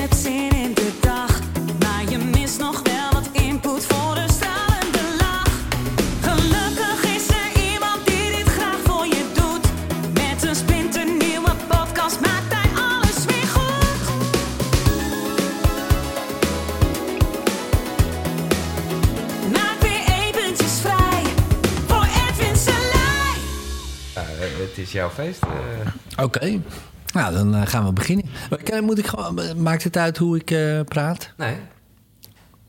het zin in de dag. Maar je mist nog wel wat input voor de stralende lach. Gelukkig is er iemand die dit graag voor je doet. Met een splinternieuwe podcast maakt hij alles weer goed. Maak weer eventjes vrij voor. Ja, eh, het is jouw feest. eh. Oké. Nou, dan eh, gaan we beginnen. Eh, Moet ik gewoon, maakt het uit hoe ik eh, praat? nee.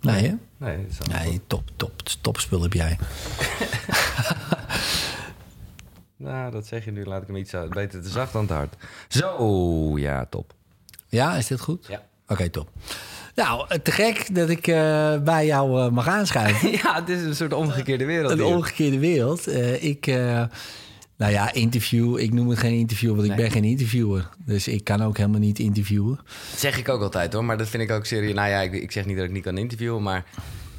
Nee, hè? Nee, Nee, top, top, topspul heb jij. Nou, dat zeg je nu. Laat ik hem iets eh, beter te zacht dan te hard. Zo, ja, top. Ja, is dit goed? Ja. Oké, top. Nou, eh, te gek dat ik bij jou mag aanschuiven. Ja, het is een soort omgekeerde wereld. Een hier. omgekeerde wereld. Ik, nou ja, interview. Ik noem het geen interview, want ik ben geen interviewer. Dus ik kan ook helemaal niet interviewen. Dat zeg ik ook altijd hoor, maar dat vind ik ook serieus. Nou ja, ik, ik zeg niet dat ik niet kan interviewen, maar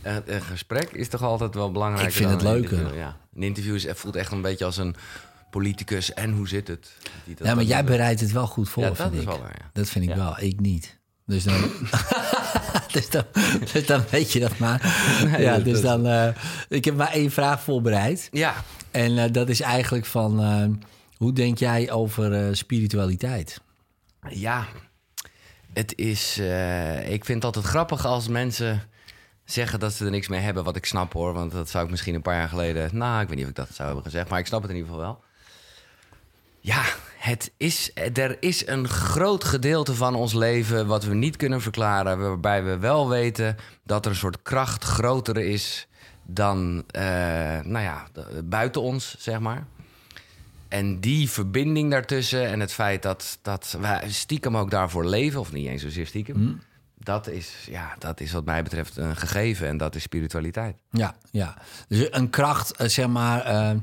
eh, een gesprek is toch altijd wel belangrijk. Ik vind het leuker. Ja. Een interview is, voelt echt een beetje als een politicus. En hoe zit het? Die dat- Ja, maar jij bereidt het wel goed voor, Ja, dat vind is ik. wel waar, ja. Dat vind ik Ja. wel. Ik niet. Dus dan, dus dan, dus dan weet je dat maar. ja, dus dat- dan, eh, ik heb maar één vraag voorbereid. Ja, En eh, dat is eigenlijk van, eh, hoe denk jij over eh, spiritualiteit? ja. Het is, ik vind het altijd grappig als mensen zeggen dat ze er niks mee hebben, wat ik snap hoor. Want dat zou ik misschien een paar jaar geleden, nou, ik weet niet of ik dat zou hebben gezegd, maar ik snap het in ieder geval wel. Ja, het is, er is een groot gedeelte van ons leven wat we niet kunnen verklaren. Waarbij we wel weten dat er een soort kracht groter is dan, eh, nou ja, buiten ons, zeg maar. En die verbinding daartussen en het feit dat, dat wij stiekem ook daarvoor leven, of niet eens zozeer stiekem, dat, is, ja, dat is wat mij betreft een gegeven en dat is spiritualiteit. Ja, ja. Dus een kracht, eh, zeg maar. eh,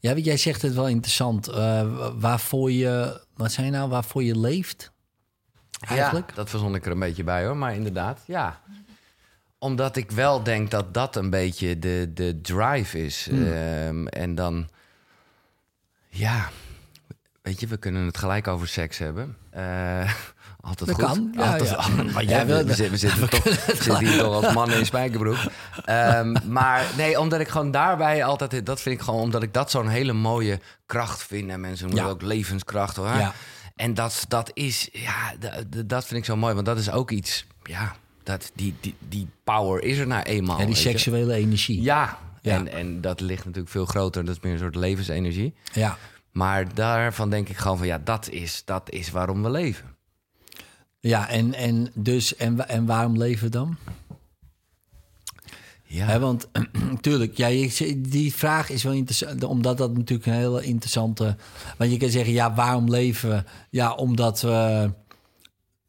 ja, jij zegt het wel interessant. eh, waarvoor je, wat zei je nou, waarvoor je leeft? Eigenlijk? Ja, dat verzon ik er een beetje bij hoor, maar inderdaad, ja. Omdat ik wel denk dat dat een beetje de, de drive is. Hmm. Ehm, en dan, ja, weet je, we kunnen het gelijk over seks hebben. Eh, altijd Dat goed. kan, ja, Altijd- ja. Maar jij we, wil- we zitten, we toch, zitten hier toch als mannen in spijkerbroek. Ehm, maar nee, omdat ik gewoon daarbij altijd... Dat vind ik gewoon omdat ik dat zo'n hele mooie kracht vind. En mensen noemen Ja. ook levenskracht. Hoor. Ja. En dat, dat is... Ja, dat vind ik zo mooi. Want dat is ook iets... Ja, dat, die, die, die power is er nou eenmaal. Ja, die je. seksuele energie. Ja, Ja. En, en dat ligt natuurlijk veel groter. Dat is meer een soort levensenergie. ja. Maar daarvan denk ik gewoon van... Ja, dat is, dat is waarom we leven. Ja, en, en dus, en, en waarom leven we dan? Ja. Want natuurlijk, ja, je- die vraag is wel interessant, omdat dat natuurlijk een hele interessante. Want je kan zeggen, ja, waarom leven we? Ja, omdat we.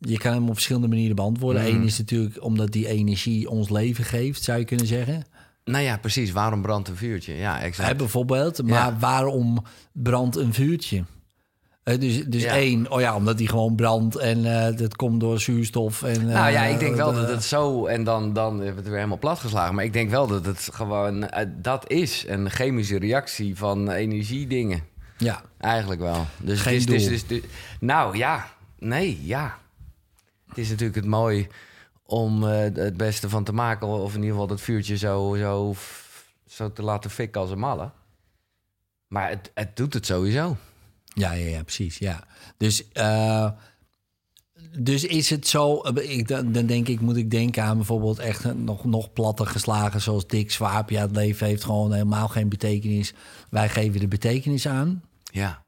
Je kan hem op verschillende manieren beantwoorden. Mhm. Eén is natuurlijk omdat die energie ons leven geeft, zou je kunnen zeggen. Nou ja, precies. Waarom brandt een vuurtje? Ja, exact. Hè, bijvoorbeeld. Maar Ja. waarom brandt een vuurtje? Dus dus Ja. één, oh ja, omdat die gewoon brandt en eh, dat komt door zuurstof. En, Nou ja, eh, ik denk wel de- dat het zo... En dan, dan hebben we het weer helemaal platgeslagen. Maar ik denk wel dat het gewoon... eh, dat is een chemische reactie van energiedingen. Ja, Eigenlijk wel. Dus Geen doel. Dus, dus, dus- nou ja, nee, ja. Het is natuurlijk het mooi om eh, het beste van te maken. Of in ieder geval dat vuurtje zo, zo, zo te laten fikken als een malle. Maar het, het doet het sowieso. Ja, ja, ja, precies. Ja. Dus, eh, dus is het zo, eh, ik, dan, denk ik, moet ik denken aan bijvoorbeeld echt nog, nog platter geslagen, zoals Dick Swaap. Ja, het leven heeft gewoon helemaal geen betekenis. Wij geven de betekenis aan. Ja.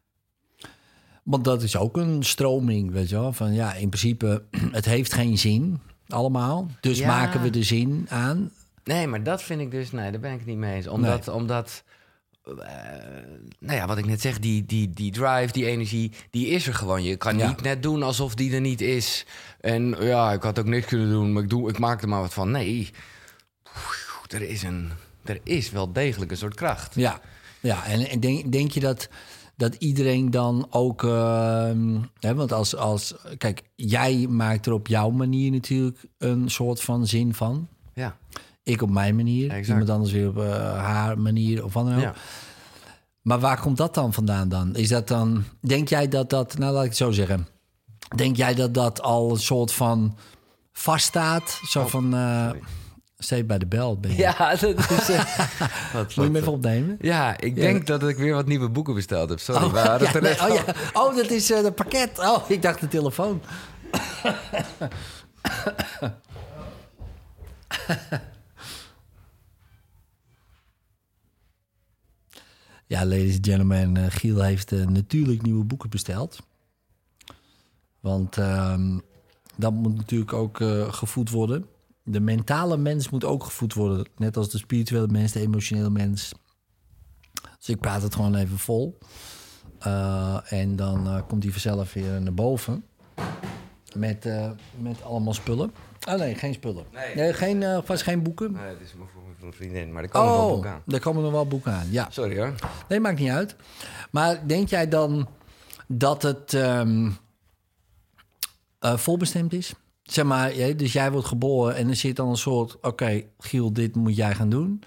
Want dat is ook een stroming, weet je wel. Van ja, in principe, het heeft geen zin allemaal. Dus Ja. maken we de zin aan. Nee, maar dat vind ik dus... Nee, daar ben ik het niet mee eens. Omdat... omdat eh, nou ja, wat ik net zeg, die, die, die drive, die energie, die is er gewoon. Je kan Ja. niet net doen alsof die er niet is. En ja, ik had ook niks kunnen doen, maar ik, doe, ik maak er maar wat van. Nee, er is, een, er is wel degelijk een soort kracht. Ja, ja. en, en denk, denk je dat, dat iedereen dan ook... ehm, hè, want als, als... Kijk, jij maakt er op jouw manier natuurlijk een soort van zin van. Ja, Ik op mijn manier. Exact. Iemand anders weer op eh, haar manier of wat dan ook. ja. Maar waar komt dat dan vandaan dan? Is dat dan... Denk jij dat dat... Nou, laat ik het zo zeggen. Denk jij dat dat al een soort van vaststaat? Zo van, eh steeds bij de bel ben je. Ja, dat is... eh, wat Moet je even opnemen? Ja, ik denk dat ik weer wat nieuwe boeken besteld heb. Sorry, Oh, hadden ja, het nee, oh, ja. oh, dat is eh de pakket. Oh, ik dacht de telefoon. ja, ladies and gentlemen, eh, Giel heeft eh, natuurlijk nieuwe boeken besteld. Want ehm, dat moet natuurlijk ook eh, gevoed worden. De mentale mens moet ook gevoed worden. Net als de spirituele mens, de emotionele mens. Dus ik praat het gewoon even vol. Uh, en dan uh, komt hij vanzelf weer naar boven. Met, uh, met allemaal spullen. Oh nee, geen spullen. Nee. nee geen, uh, vast geen boeken. Nee, het is voor mijn vriendin, maar er komen wel Oh, boeken aan. er komen nog wel boeken aan. Ja. Sorry hoor. Nee, maakt niet uit. Maar denk jij dan dat het um, uh, volbestemd is? Zeg maar, dus jij wordt geboren en er zit dan een soort... Oké, okay, Giel, dit moet jij gaan doen.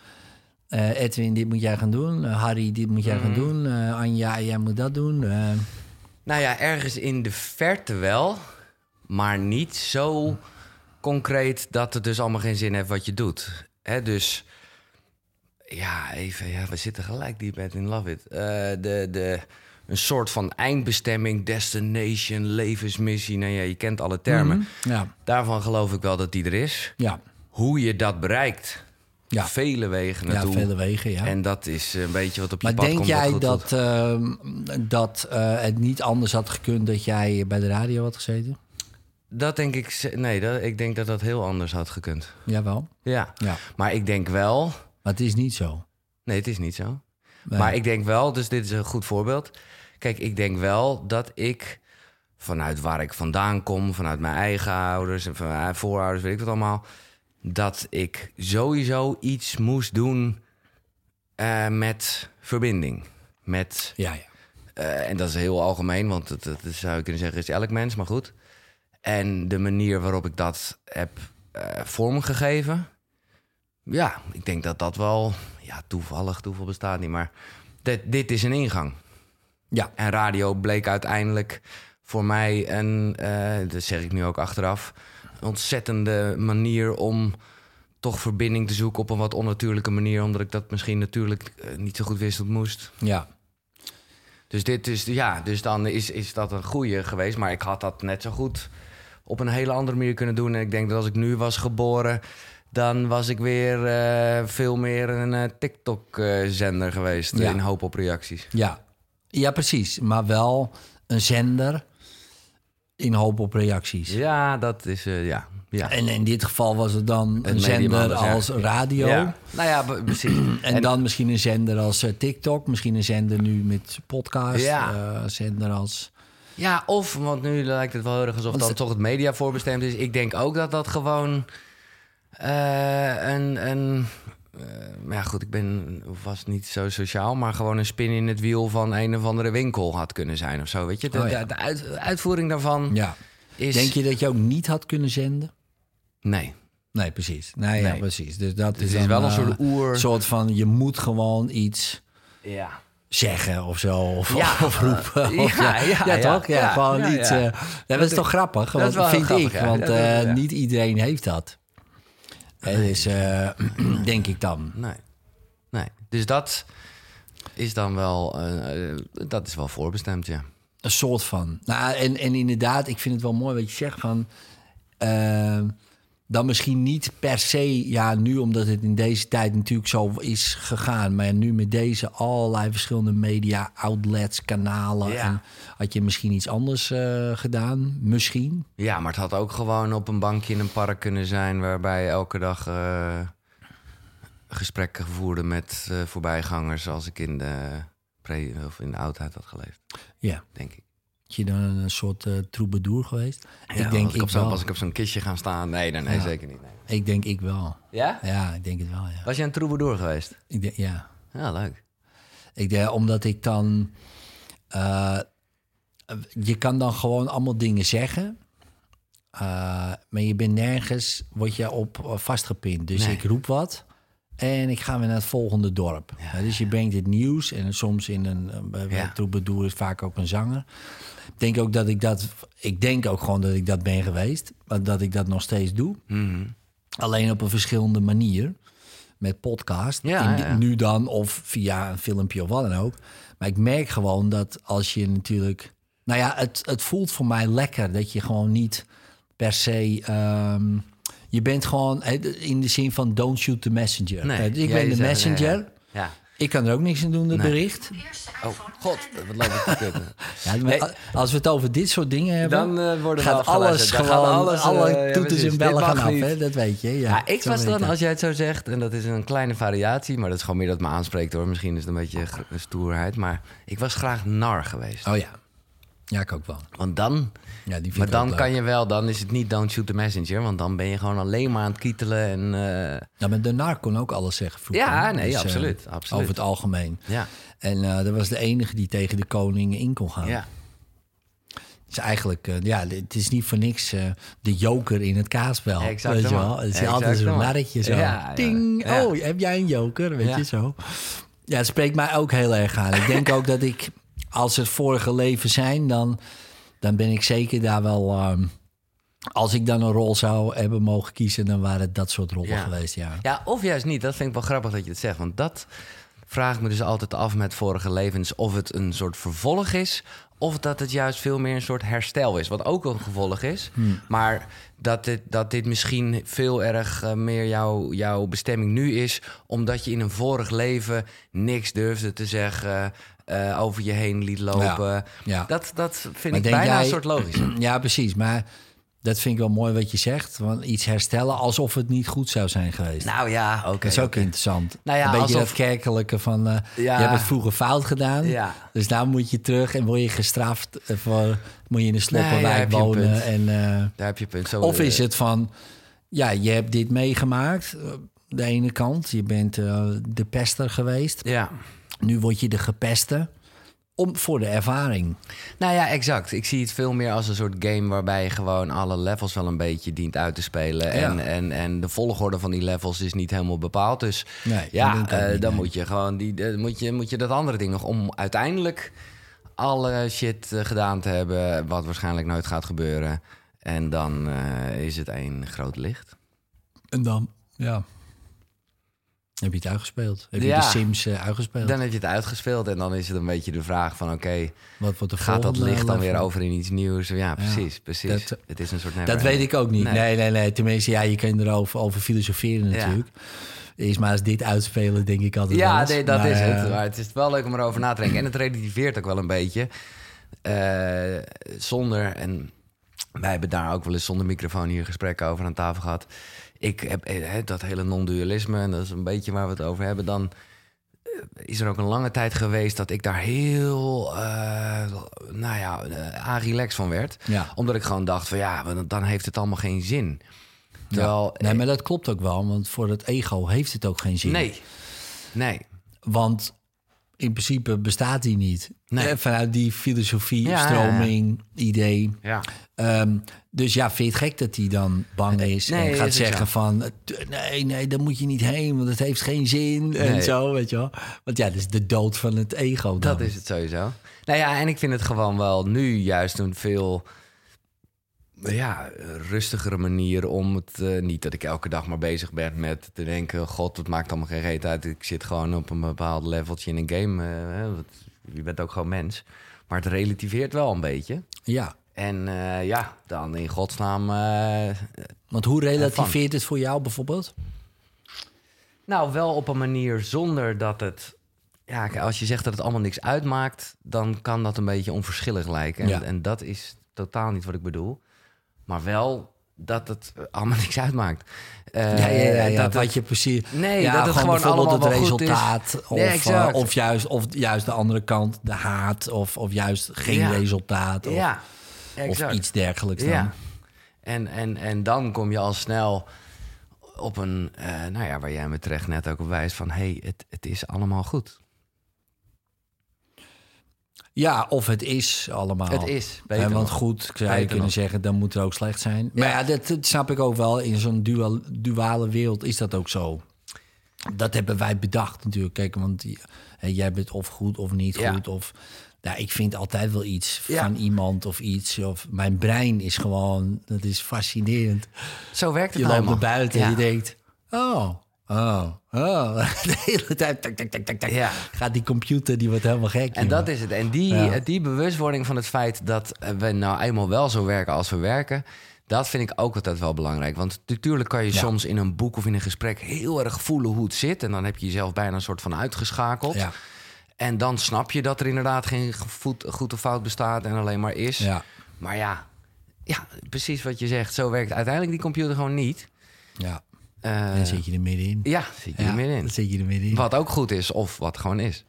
Uh, Edwin, dit moet jij gaan doen. Uh, Harry, dit moet jij Mhm. gaan doen. Uh, Anja, jij moet dat doen. Nou ja, ergens in de verte wel, maar niet zo concreet dat het dus allemaal geen zin heeft wat je doet. Hè, dus ja, even, ja, we zitten gelijk diep in Love It. De, de, een soort van eindbestemming, destination, levensmissie. Nou ja, je kent alle termen. Mm -hmm. ja. Daarvan geloof ik wel dat die er is. Ja. Hoe je dat bereikt, ja. vele wegen naartoe. Ja, vele wegen, ja. En dat is een beetje wat op je maar pad denk komt. jij goed dat, uh, dat uh, het niet anders had gekund dat jij bij de radio had gezeten? Dat denk ik... Nee, dat, ik denk dat dat heel anders had gekund. Jawel? Ja. ja. Maar ik denk wel... Maar het is niet zo. Nee, het is niet zo. Nee. Maar ik denk wel, dus dit is een goed voorbeeld. Kijk, ik denk wel dat ik vanuit waar ik vandaan kom, vanuit mijn eigen ouders en van mijn voorouders, weet ik wat allemaal, dat ik sowieso iets moest doen uh, met verbinding. Met, ja, ja. Uh, en dat is heel algemeen, want dat, dat zou je kunnen zeggen, is elk mens, maar goed. En de manier waarop ik dat heb uh, vormgegeven, ja, ik denk dat dat wel, ja, toevallig, toeval bestaat niet, maar dit, dit is een ingang. Ja. En radio bleek uiteindelijk voor mij een, uh, dat zeg ik nu ook achteraf, een ontzettende manier om toch verbinding te zoeken op een wat onnatuurlijke manier, omdat ik dat misschien natuurlijk uh, niet zo goed wist hoe het moest. Ja. Dus dit is, ja, dus dan is, is dat een goede geweest, maar ik had dat net zo goed op een hele andere manier kunnen doen. En ik denk dat als ik nu was geboren, dan was ik weer uh, veel meer een TikTok-zender geweest Ja. in hoop op reacties. Ja. Ja, precies. Maar wel een zender in hoop op reacties. Ja, dat is, uh, ja. ja. En in dit geval was het dan Het een zender ja. als radio. Ja. Nou ja, precies. En, dan misschien een zender als eh, TikTok. Misschien een zender nu met podcast. Ja. eh, zender als... Ja, of, want nu lijkt het wel heel erg alsof Want dan toch het media voorbestemd is. Ik denk ook dat dat gewoon eh, een... een eh, maar ja, goed, ik ben was niet zo sociaal, maar gewoon een spin in het wiel van een of andere winkel had kunnen zijn of zo. Weet je, de, Oh ja. de, de uit- de uitvoering daarvan Ja. is. Denk je dat je ook niet had kunnen zenden? Nee. Nee, precies. Nee, ja, precies. Dus dat Het is, wel een eh, soort oer. soort van, je moet gewoon iets Ja. zeggen of zo. Of, Ja. of roepen. Ja, Of ja, ja, ja, ja. toch? Ja, gewoon niet. eh, dat is toch grappig? dat is Want, wel vind grappig, ik. Want niet iedereen heeft dat. Hè, dus eh, denk ik dan. Nee. Nee. Dus dat is dan wel. eh, eh, dat is wel voorbestemd, ja. Een soort van. Nou, en, en inderdaad, ik vind het wel mooi wat je zegt van. eh, dan misschien niet per se, ja, nu omdat het in deze tijd natuurlijk zo is gegaan, maar nu met deze allerlei verschillende media, outlets, kanalen, Ja. en had je misschien iets anders eh, gedaan, misschien. Ja, maar het had ook gewoon op een bankje in een park kunnen zijn... waarbij je elke dag eh, gesprekken voerde met eh, voorbijgangers... als ik in de, pre of in de oudheid had geleefd, Ja, denk ik. Je dan een soort eh troubadour geweest? Ja, ik denk ik, op wel. was ik op zo'n kistje gaan staan? Nee, nee, nee Ja. zeker niet. Nee. Ik denk ik wel. Ja? Ja, ik denk het wel. Ja. Was je een troubadour geweest? Ik denk, ja. Ja, leuk. Ik denk, omdat ik dan. eh, je kan dan gewoon allemaal dingen zeggen. eh, maar je bent nergens, word je op vastgepind. Dus Nee. ik roep wat. En ik ga weer naar het volgende dorp. Ja, dus je brengt het nieuws en soms in een, bij Ja. troubadour is vaak ook een zanger. Ik denk ook dat ik dat, ik denk ook gewoon dat ik dat ben geweest, maar dat ik dat nog steeds doe. Mhm. Alleen op een verschillende manier. Met podcast. Ja, In- ja. Nu dan, of via een filmpje of wat dan ook. Maar ik merk gewoon dat als je natuurlijk. Nou ja, het, het voelt voor mij lekker dat je gewoon niet per se. ehm, je bent gewoon hè, in de zin van don't shoot the messenger. Nee, Eh, ik ben de zegt, messenger. ja, Ja. Ik kan er ook niks aan doen, Nee. bericht. Oh, god, wat loopt het te kutten. Ja, maar Nee. Als we het over dit soort dingen hebben, Dan eh, worden we gaat alles. Dan gewoon, alles, alle eh, toeters bellen gaan af, hè? dat weet je. Ja, Ja, ik was dan, dat. als jij het zo zegt, en dat is een kleine variatie, maar dat is gewoon meer dat me aanspreekt hoor. Misschien is het een beetje stoerheid, maar ik was graag nar geweest. Oh ja. Ja, ik ook wel. Want dan, Ja, die maar dan kan je wel, dan is het niet don't shoot the messenger, want dan ben je gewoon alleen maar aan het kietelen en eh, Ja, maar de nar kon ook alles zeggen vroeger. Ja, nee, eh, absoluut, absoluut. Over het algemeen. ja, En eh dat was de enige die tegen de koning in kon gaan. ja. Het is eigenlijk, eh, ja, het is niet voor niks de joker in het kaasspel. Exact weet je wel? Het is Exact altijd zo'n narretje zo. Ja, ja, Ding, ja. oh, heb jij een joker? Weet je zo. Ja, het spreekt mij ook heel erg aan. Ik denk ook dat ik, als er vorige leven zijn, dan, dan ben ik zeker daar wel... ehm, als ik dan een rol zou hebben mogen kiezen, dan waren het dat soort rollen Ja. geweest, ja. Ja, of juist niet. Dat vind ik wel grappig dat je het zegt. Want dat vraag ik me dus altijd af met vorige levens. Of het een soort vervolg is. Of dat het juist veel meer een soort herstel is. Wat ook een gevolg is. Maar dat dit, dat dit misschien veel erg eh, meer jouw, jouw bestemming nu is. Omdat je in een vorig leven niks durfde te zeggen. Eh, over je heen liet lopen. ja. Dat, dat vind Maar ik bijna jij- een soort logisch. Ja, precies. Maar dat vind ik wel mooi wat je zegt. Want iets herstellen alsof het niet goed zou zijn geweest. Nou ja, oké. dat is ook interessant. Nou ja, een beetje alsof- dat kerkelijke van... eh, Ja. Je hebt het vroeger fout gedaan. Ja. Dus daar moet je terug en word je gestraft. eh, Voor, moet je in een Nee, sloppenwijk een wonen. En, Daar heb je punt. Zo, of is het van... Ja, je hebt dit meegemaakt. De ene kant. Je bent de pester geweest. Ja. Nu word je de gepeste. Om, voor de ervaring. Nou ja, exact. Ik zie het veel meer als een soort game waarbij je gewoon alle levels wel een beetje dient uit te spelen. En, Ja. en, en de volgorde van die levels is niet helemaal bepaald. Dus Nee, ja, eh, niet, dan nee. moet je gewoon die, eh, moet je, moet je dat andere ding nog om uiteindelijk alle shit eh, gedaan te hebben, wat waarschijnlijk nooit gaat gebeuren. En dan eh, is het één groot licht. En dan, ja. Heb je het uitgespeeld? Heb je de Sims eh, uitgespeeld? Dan heb je het uitgespeeld en dan is het een beetje de vraag van oké, Wat wordt de gaat dat licht dan weer over in iets nieuws? Ja, precies, precies. dat- het is een soort Dat weet ik ook niet. Nee. Nee, nee, nee. Tenminste, ja, je kan erover over filosoferen Ja. natuurlijk. Eerst maar eens dit uitspelen, denk ik altijd Ja, nee, dat Maar, is het. eh, Maar het is wel leuk om erover na te denken. En het relativeert ook wel een beetje. Eh, zonder, en wij hebben daar ook wel eens zonder microfoon hier gesprekken over aan tafel gehad. Ik heb eh, dat hele non-dualisme, en dat is een beetje waar we het over hebben. Dan eh, is er ook een lange tijd geweest dat ik daar heel, eh, nou ja, aan relax van werd. Ja. Omdat ik gewoon dacht van ja, dan heeft het allemaal geen zin. Terwijl, Nee, maar dat klopt ook wel. Want voor het ego heeft het ook geen zin. nee, nee. Want in principe bestaat die niet. Nee. Eh, Vanuit die filosofie, Ja, stroming, idee. Ja. Ehm, dus ja, vind je het gek dat hij dan bang is Nee, en gaat zeggen van... eh, nee, nee, daar moet je niet heen, want het heeft geen zin en zo, weet je wel. Want ja, dat is de dood van het ego dan. Dat is het sowieso. Nou ja, en ik vind het gewoon wel nu juist een veel ja, rustigere manier om het... eh, niet dat ik elke dag maar bezig ben met te denken... God, het maakt allemaal geen reet uit. Ik zit gewoon op een bepaald leveltje in een game. eh, je bent ook gewoon mens. Maar het relativeert wel een beetje. Ja, En eh, ja, dan in godsnaam... want hoe relativeert het voor jou bijvoorbeeld? Nou, wel op een manier zonder dat het. Ja, als je zegt dat het allemaal niks uitmaakt, dan kan dat een beetje onverschillig lijken. En, Ja. en dat is totaal niet wat ik bedoel. Maar wel dat het allemaal niks uitmaakt. Eh, ja, ja, ja, ja, dat wat het- je precies... Nee, ja, dat het gewoon allemaal het resultaat. Of, eh, of, juist, of juist de andere kant, de haat. Of, of juist geen Ja. resultaat. Of, ja, of iets dergelijks dan. Ja. En, en, en dan kom je al snel op een, eh, nou ja, waar jij me terecht net ook op wijst van, hé, hey, het, het is allemaal goed. Ja, of het is allemaal. Het is, beter want nog. goed, zou je kunnen nog. zeggen, dan moet het ook slecht zijn. Maar ja, dat, dat snap ik ook wel. In zo'n dual, duale wereld is dat ook zo. dat hebben wij bedacht natuurlijk. Kijk, want hè, jij bent of goed of niet Ja. goed. Of, nou, ik vind altijd wel iets Ja. van iemand of iets. Of mijn brein is gewoon, dat is fascinerend. Zo werkt het Je loopt naar buiten en je denkt, oh, oh, oh. De hele tijd tak, tak, tak, tak, tak. Ja. gaat die computer, die wordt helemaal gek. En jongen. dat is het. En die, Ja. die bewustwording van het feit dat eh, we nou eenmaal wel zo werken als we werken... dat vind ik ook altijd wel belangrijk. Want natuurlijk kan je Ja. soms in een boek of in een gesprek... heel erg voelen hoe het zit. En dan heb je jezelf bijna een soort van uitgeschakeld. Ja, En dan snap je dat er inderdaad geen goed, goed of fout bestaat... en alleen maar is. ja, Maar ja, ja, precies wat je zegt. Zo werkt uiteindelijk die computer gewoon niet. ja. En dan zit je er middenin. ja, zit je Ja, er middenin. zit je er middenin. Wat ook goed is of wat gewoon is.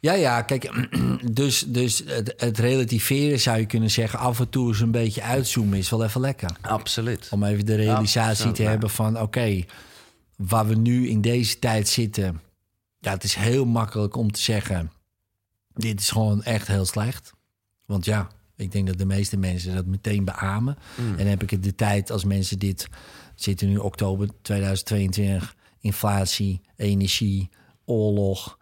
Ja, ja, kijk, dus, dus het, het relativeren zou je kunnen zeggen... af en toe eens een beetje uitzoomen is wel even lekker. Absoluut. Om even de realisatie Absoluut, te ja. hebben van... oké, waar we nu in deze tijd zitten... ja, het is heel makkelijk om te zeggen... dit is gewoon echt heel slecht. Want ja, ik denk dat de meeste mensen dat meteen beamen. Mm. En dan heb ik het de tijd als mensen dit... zitten nu oktober 2022, inflatie, energie, oorlog...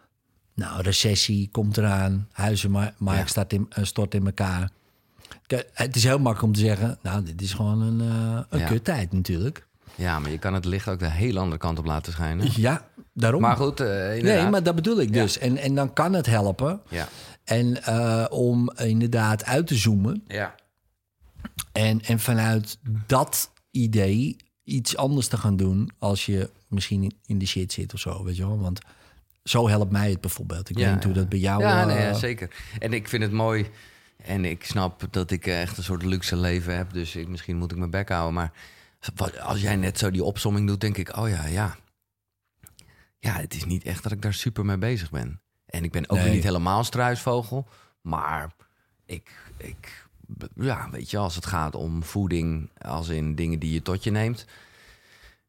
Nou, recessie komt eraan, huizenmarkt Ja. start in, eh, stort in elkaar. Het is heel makkelijk om te zeggen, nou, dit is gewoon een, eh een Ja. kuttijd natuurlijk. Ja, maar je kan het licht ook de hele andere kant op laten schijnen. Ja, daarom. Maar goed, eh, inderdaad. nee, maar dat bedoel ik dus. En, en dan kan het helpen. Ja. En om inderdaad uit te zoomen Ja. en, en vanuit dat idee iets anders te gaan doen als je misschien in- de shit zit of zo, weet je wel. Want zo helpt mij het bijvoorbeeld. Ik Ja, weet niet hoe dat bij jou... Ja, eh, nee, ja, zeker. En ik vind het mooi. En ik snap dat ik eh, echt een soort luxe leven heb. Dus ik, misschien moet ik mijn bek houden. Maar als jij net zo die opsomming doet, denk ik... oh ja, ja. Ja, het is niet echt dat ik daar super mee bezig ben. En ik ben ook Nee. niet helemaal struisvogel. Maar ik, ik... Ja, weet je, als het gaat om voeding... als in dingen die je tot je neemt...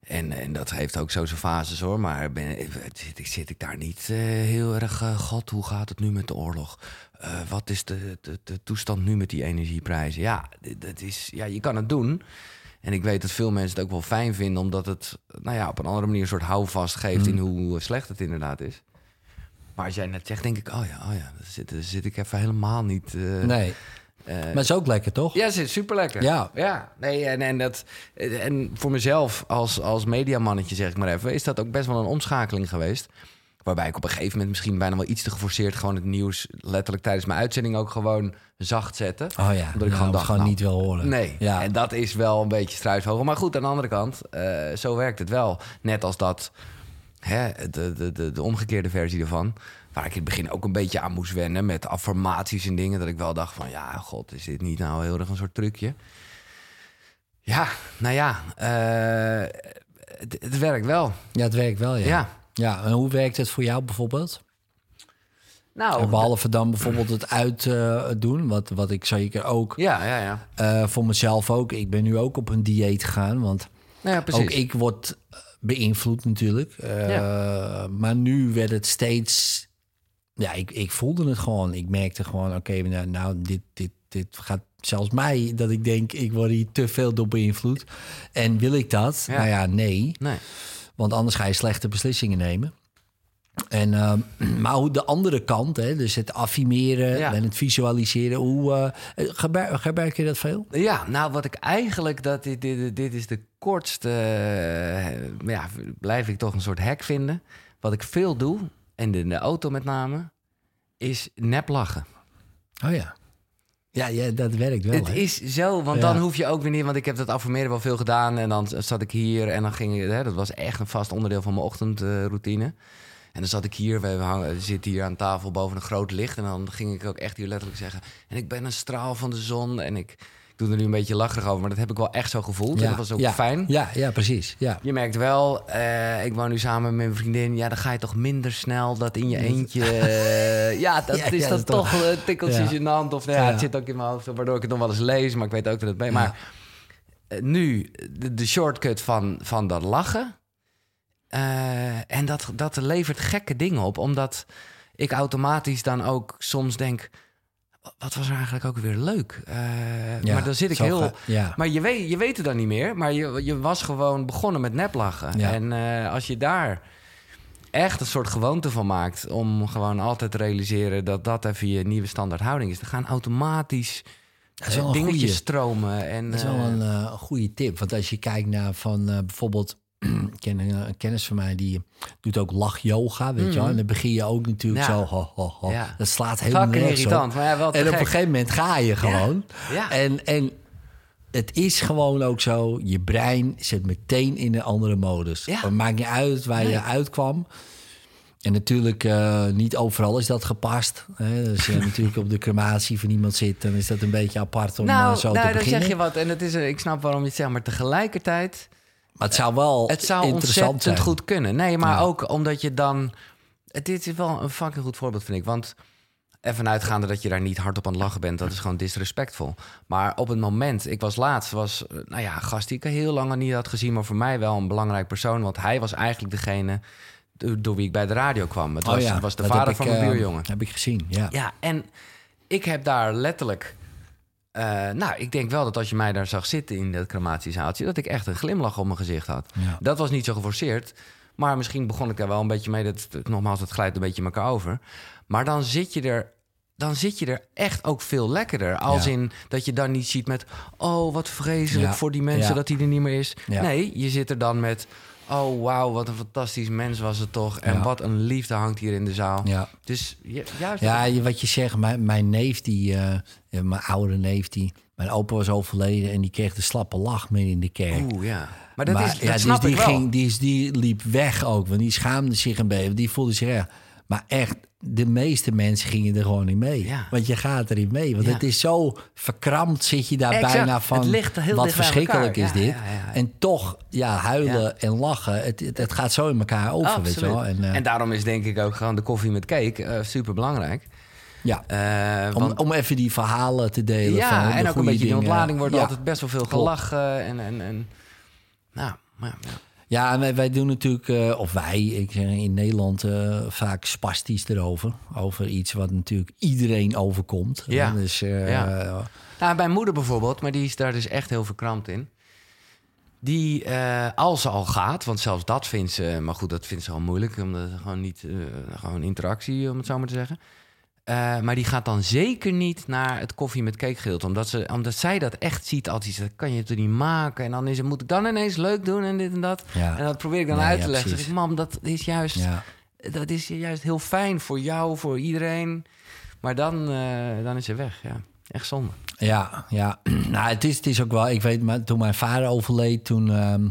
En, en dat heeft ook zo zijn fases hoor. Maar ben, zit, ik- zit ik daar niet eh, heel erg. eh, God, hoe gaat het nu met de oorlog? Eh, wat is de, de, de toestand nu met die energieprijzen? Ja, dat is, ja, je kan het doen. En ik weet dat veel mensen het ook wel fijn vinden, omdat het nou ja, op een andere manier een soort houvast geeft in hoe slecht het inderdaad is. Maar als jij net zegt, denk ik, oh ja, oh ja, daar zit, daar zit ik even helemaal niet. Nee, eh, maar het is ook lekker, toch? ja, zit super lekker. Ja. ja. Nee, en, en, dat, en voor mezelf als, als mediamannetje, zeg ik maar even, is dat ook best wel een omschakeling geweest. Waarbij ik op een gegeven moment misschien bijna wel iets te geforceerd gewoon het nieuws letterlijk tijdens mijn uitzending ook gewoon zacht zette. Oh ja, Omdat ik gewoon dacht, gewoon nou, niet wil horen. Nee, Ja. en dat is wel een beetje struisvogel. Maar goed, aan de andere kant, eh, zo werkt het wel. Net als dat, hè, de, de, de, de omgekeerde versie ervan... waar ik in het begin ook een beetje aan moest wennen... met affirmaties en dingen, dat ik wel dacht van... ja, god, is dit niet nou heel erg een soort trucje? Ja, nou ja, eh, het, het werkt wel. Ja, het werkt wel, ja. Ja. Ja, en hoe werkt het voor jou bijvoorbeeld? Nou, En behalve dan bijvoorbeeld het uitdoen, wat, wat ik zeker ook ja, ja, ja. eh, voor mezelf ook. Ik ben nu ook op een dieet gegaan, want ja, precies. ook ik word eh, beïnvloed natuurlijk. Eh, Maar nu werd het steeds... Ja, ik, ik voelde het gewoon. Ik merkte gewoon, oké, nou, nou dit, dit, dit gaat zelfs mij... dat ik denk, ik word hier te veel door beïnvloed. En wil ik dat? Ja. Nou ja, nee. Nee. Want anders ga je slechte beslissingen nemen. En, ehm, maar hoe de andere kant, hè, dus het affirmeren Ja. en het visualiseren, hoe gebruik, gebruik je dat veel? Ja, nou wat ik eigenlijk, dat dit, dit, dit is de kortste, eh, ja, blijf ik toch een soort hack vinden. Wat ik veel doe, en in de auto met name, is nep lachen. Oh ja. Ja, ja dat werkt wel. Het is zo, want Ja. dan hoef je ook weer niet... Want ik heb dat affirmeren wel veel gedaan. En dan zat ik hier en dan ging... Hè, dat was echt een vast onderdeel van mijn ochtendroutine. en dan zat ik hier, we hangen, zitten hier aan tafel boven een groot licht. En dan ging ik ook echt hier letterlijk zeggen... En ik ben een straal van de zon. En ik doe er nu een beetje lacherig over. Maar dat heb ik wel echt zo gevoeld. en dat was ook ja, fijn. Ja, ja, precies. Ja. Je merkt wel, eh, ik woon nu samen met mijn vriendin. Ja, dan ga je toch minder snel dat in je eentje. eh, ja, dat Ja, is ja, dat toch toch- een tikkeltje Ja. gênant. Of nou ja, Ja. het zit ook in mijn hoofd, waardoor ik het nog wel eens lees. Maar ik weet ook dat het mee. Ja. Maar eh, nu, de, de shortcut van, van dat lachen. eh, en dat, dat levert gekke dingen op. Omdat ik automatisch dan ook soms denk... Wat was er eigenlijk ook weer leuk? Eh, Ja, maar dan zit ik heel... ga- ja. Maar je weet, je weet het dan niet meer. Maar je, je was gewoon begonnen met neplachen. Ja. En eh, als je daar echt een soort gewoonte van maakt... om gewoon altijd te realiseren dat dat even je nieuwe standaard houding is... dan gaan automatisch eh, dingetjes goeie. stromen. En, Dat is wel een goede tip. Want als je kijkt naar van bijvoorbeeld... ken een, een kennis van mij die doet ook lach-yoga, weet je wel. En dan begin je ook natuurlijk Ja. zo... Ho, ho, ho. Ja. Dat slaat helemaal nergens op. irritant, maar ja, wel En op een gegeven moment ga je gewoon. En, en het is gewoon ook zo, je brein zit meteen in een andere modus. Het maakt niet uit waar je uitkwam. En natuurlijk, eh, niet overal is dat gepast. Hè. Als je natuurlijk op de crematie van iemand zit... dan is dat een beetje apart om nou, eh, zo nou, te dan beginnen. zeg je wat. En het is, eh, ik snap waarom je het zegt, maar tegelijkertijd... Maar het zou wel Het zou interessant zijn. goed kunnen. Nee, maar Ja. ook omdat je dan... Het- Dit is wel een fucking goed voorbeeld, vind ik. Want even uitgaande dat je daar niet hard op aan het lachen bent... dat is gewoon disrespectvol. Maar op het moment... Ik was laatst, was... eh, Nou ja, een gast die ik heel lang niet had gezien... maar voor mij wel een belangrijk persoon. Want hij was eigenlijk degene do- door wie ik bij de radio kwam. Het Oh was, ja, was de vader van mijn eh, buurjongen. Heb ik gezien, ja. Ja, en ik heb daar letterlijk... eh, nou, ik denk wel dat als je mij daar zag zitten in dat crematiezaaltje... dat ik echt een glimlach op mijn gezicht had. Ja. Dat was niet zo geforceerd. Maar misschien begon ik daar wel een beetje mee. Dat, dat- nogmaals, het glijdt een beetje in elkaar over. Maar dan zit je er... Dan zit je er echt ook veel lekkerder. Als Ja. in dat je dan niet ziet met... oh, wat vreselijk Ja. voor die mensen dat hij er niet meer is. Nee, je zit er dan met... oh, wauw, wat een fantastisch mens was het toch. En Ja. wat een liefde hangt hier in de zaal. Ja. Dus ju- juist... Ja, wat je zegt, mijn, mijn neef, die, eh, mijn oudere neef, die, mijn opa was overleden en die kreeg de slappe lach mee in de kerk. Oeh, ja. Maar dat, maar is, dat ja, dus die, wel. Ging, die, is- die liep weg ook, want die schaamde zich een beetje. Die voelde zich erg. Maar echt, de meeste mensen gingen er gewoon niet mee. Ja. Want je gaat er niet mee. Want Ja. het is zo verkrampt, zit je daar Exact. bijna Het van... ligt heel wat verschrikkelijk is Ja, dit. En toch, ja, huilen en lachen. Het, het, het gaat zo in elkaar over, weet je wel. En, En, eh, daarom is denk ik ook gewoon de koffie met cake eh, super belangrijk. ja. Eh, Om, want- om even die verhalen te delen. van ja, de en ook een beetje die dingen. ontlading wordt altijd best wel veel gelachen. En, en, en, nou, maar ja. Ja, wij, wij doen natuurlijk, eh, of wij, ik zeg in Nederland, eh, vaak spastisch erover. Over iets wat natuurlijk iedereen overkomt. Ja. Dus, eh, Ja. Nou, mijn moeder bijvoorbeeld, maar die is daar dus echt heel verkrampt in. Die, als ze al gaat, want zelfs dat vindt ze... Maar goed, dat vindt ze al moeilijk, omdat het gewoon niet... gewoon interactie, om het zo maar te zeggen. Eh, maar die gaat dan zeker niet naar het koffie met cake gedeelte. Omdat, ze, omdat zij dat echt ziet als iets. Dat kan je toch niet maken. En dan is het, moet ik dan ineens leuk doen en dit en dat. Ja. En dat probeer ik dan Nee, uit ja, te leggen. Zeg ik, mam, dat is juist... ja. Dat is juist heel fijn voor jou, voor iedereen. Maar dan, eh, dan is ze weg, ja. Echt zonde. Ja, ja. nou, het is, het is ook wel. Ik weet, maar toen mijn vader overleed, toen. ehm,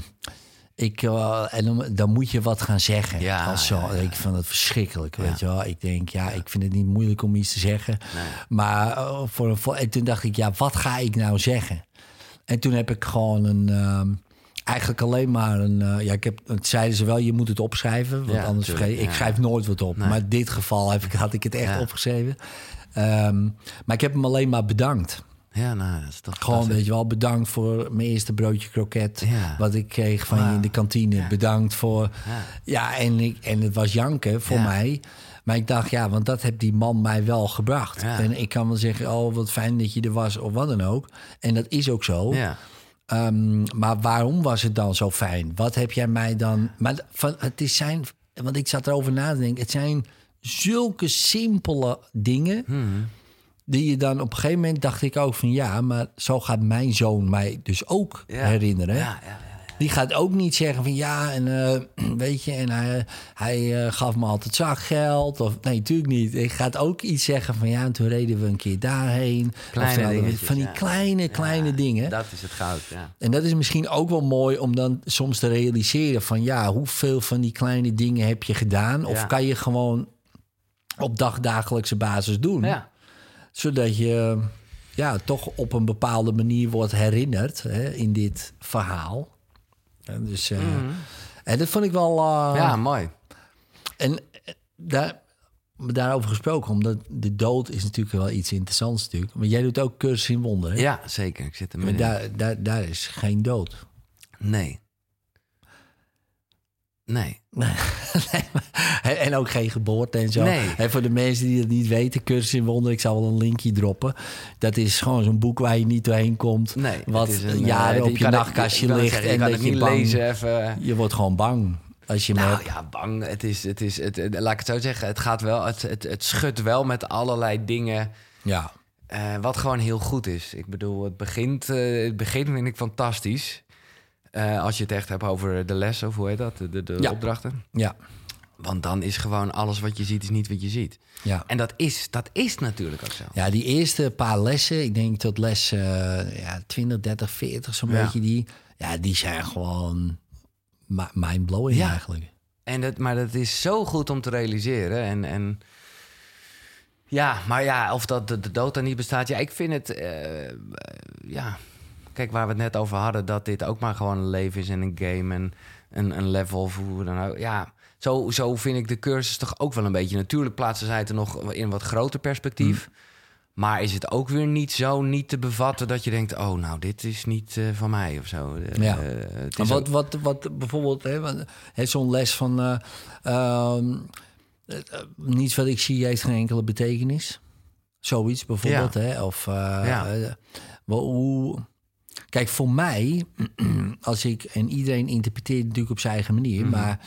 ik, eh, en dan, dan moet je wat gaan zeggen. Ja, als zo. ja, ja. Ik vind het verschrikkelijk, weet je wel. Ik denk, ja, ik vind het niet moeilijk om iets te zeggen. Maar eh, voor voor, en toen dacht ik, ja, wat ga ik nou zeggen? En toen heb ik gewoon een. ehm, eigenlijk alleen maar een. eh, ja, ik heb, het zeiden ze wel, je moet het opschrijven. Want anders vergeet ik. schrijf nooit wat op. Nee. Maar in dit geval heb ik, had ik het echt opgeschreven. Ehm, maar ik heb hem alleen maar bedankt. Ja, nou, dat is toch Gewoon, weet je wel, bedankt voor mijn eerste broodje kroket. Ja. Wat ik kreeg van je in de kantine. Bedankt voor. Ja. Ja, en, ik, en het was janken voor mij. Maar ik dacht, ja, want dat heeft die man mij wel gebracht. Ja. En ik kan wel zeggen, oh, wat fijn dat je er was, of wat dan ook. En dat is ook zo. Ja. Ehm, maar waarom was het dan zo fijn? Wat heb jij mij dan. Maar van, het is zijn. Want ik zat erover na te denken. Het zijn zulke simpele dingen. Hmm. Die je dan op een gegeven moment dacht ik ook van ja, maar zo gaat mijn zoon mij dus ook Ja. herinneren. Ja, ja. Die gaat ook niet zeggen van ja, en eh, weet je, en hij, hij eh, gaf me altijd zakgeld. Of nee, natuurlijk niet. Ik gaat ook iets zeggen van ja, en toen reden we een keer daarheen. Kleine of van die kleine, kleine dingen. Dat is het goud, ja. En dat is misschien ook wel mooi om dan soms te realiseren van ja, hoeveel van die kleine dingen heb je gedaan? Of kan je gewoon op dagdagelijkse basis doen? Ja, Zodat je ja, toch op een bepaalde manier wordt herinnerd hè, in dit verhaal. En dus, eh, En dat vond ik wel. eh, Mhm. ja mooi. En eh, daar, daarover gesproken, omdat de dood is natuurlijk wel iets interessants natuurlijk. Maar jij doet ook cursus in wonderen. Ja, zeker. Ik zit er Maar daar, daar, daar is geen dood. Nee. Nee. Nee, en- ook geen geboorte en zo. Nee. En voor de mensen die het niet weten, cursus in wonderen, ik zal wel een linkje droppen. Dat is gewoon zo'n boek waar je niet doorheen komt. Nee. Wat een, jaren eh, op je het- nachtkastje wil ligt zeggen, en dat je niet bang... lezen even. Je wordt gewoon bang. Als je Nou hebt. ja, bang. Het is, het is, het, het- laat ik het zo zeggen. Het gaat wel, het, het, het schudt wel met allerlei dingen. Ja. eh, wat gewoon heel goed is. Ik bedoel, het begint, eh, het begin vind ik fantastisch. Eh, als je het echt hebt over de les, of hoe heet dat? De, de, Ja. opdrachten. Ja. Want dan is gewoon alles wat je ziet, is niet wat je ziet. Ja. En dat is, dat is natuurlijk ook zo. Ja, die eerste paar lessen, ik denk tot les eh, ja, 20, 30, 40, zo'n Ja. beetje die. Ja, die zijn gewoon mi- mindblowing Ja. eigenlijk. En dat, maar dat is zo goed om te realiseren. En, en ja, maar ja, of dat de, de dood niet bestaat. Ja, ik vind het. eh, ja, kijk waar we het net over hadden, dat dit ook maar gewoon een leven is en een game en een, een level of hoe dan ook. Ja, zo, zo vind ik de cursus toch ook wel een beetje. Natuurlijk plaatsen zij het er nog in wat groter perspectief. Maar is het ook weer niet zo niet te bevatten dat je denkt: oh, nou, dit is niet eh, van mij of zo. Eh, Ja. is wat, ook- wat, wat bijvoorbeeld, hè, zo'n les van eh, ehm, eh, eh, niets wat ik zie heeft geen enkele betekenis. Zoiets bijvoorbeeld, Ja. hè? Of Ja. hoe. Kijk, voor mij, als ik en iedereen interpreteert natuurlijk op zijn eigen Mhm. manier, maar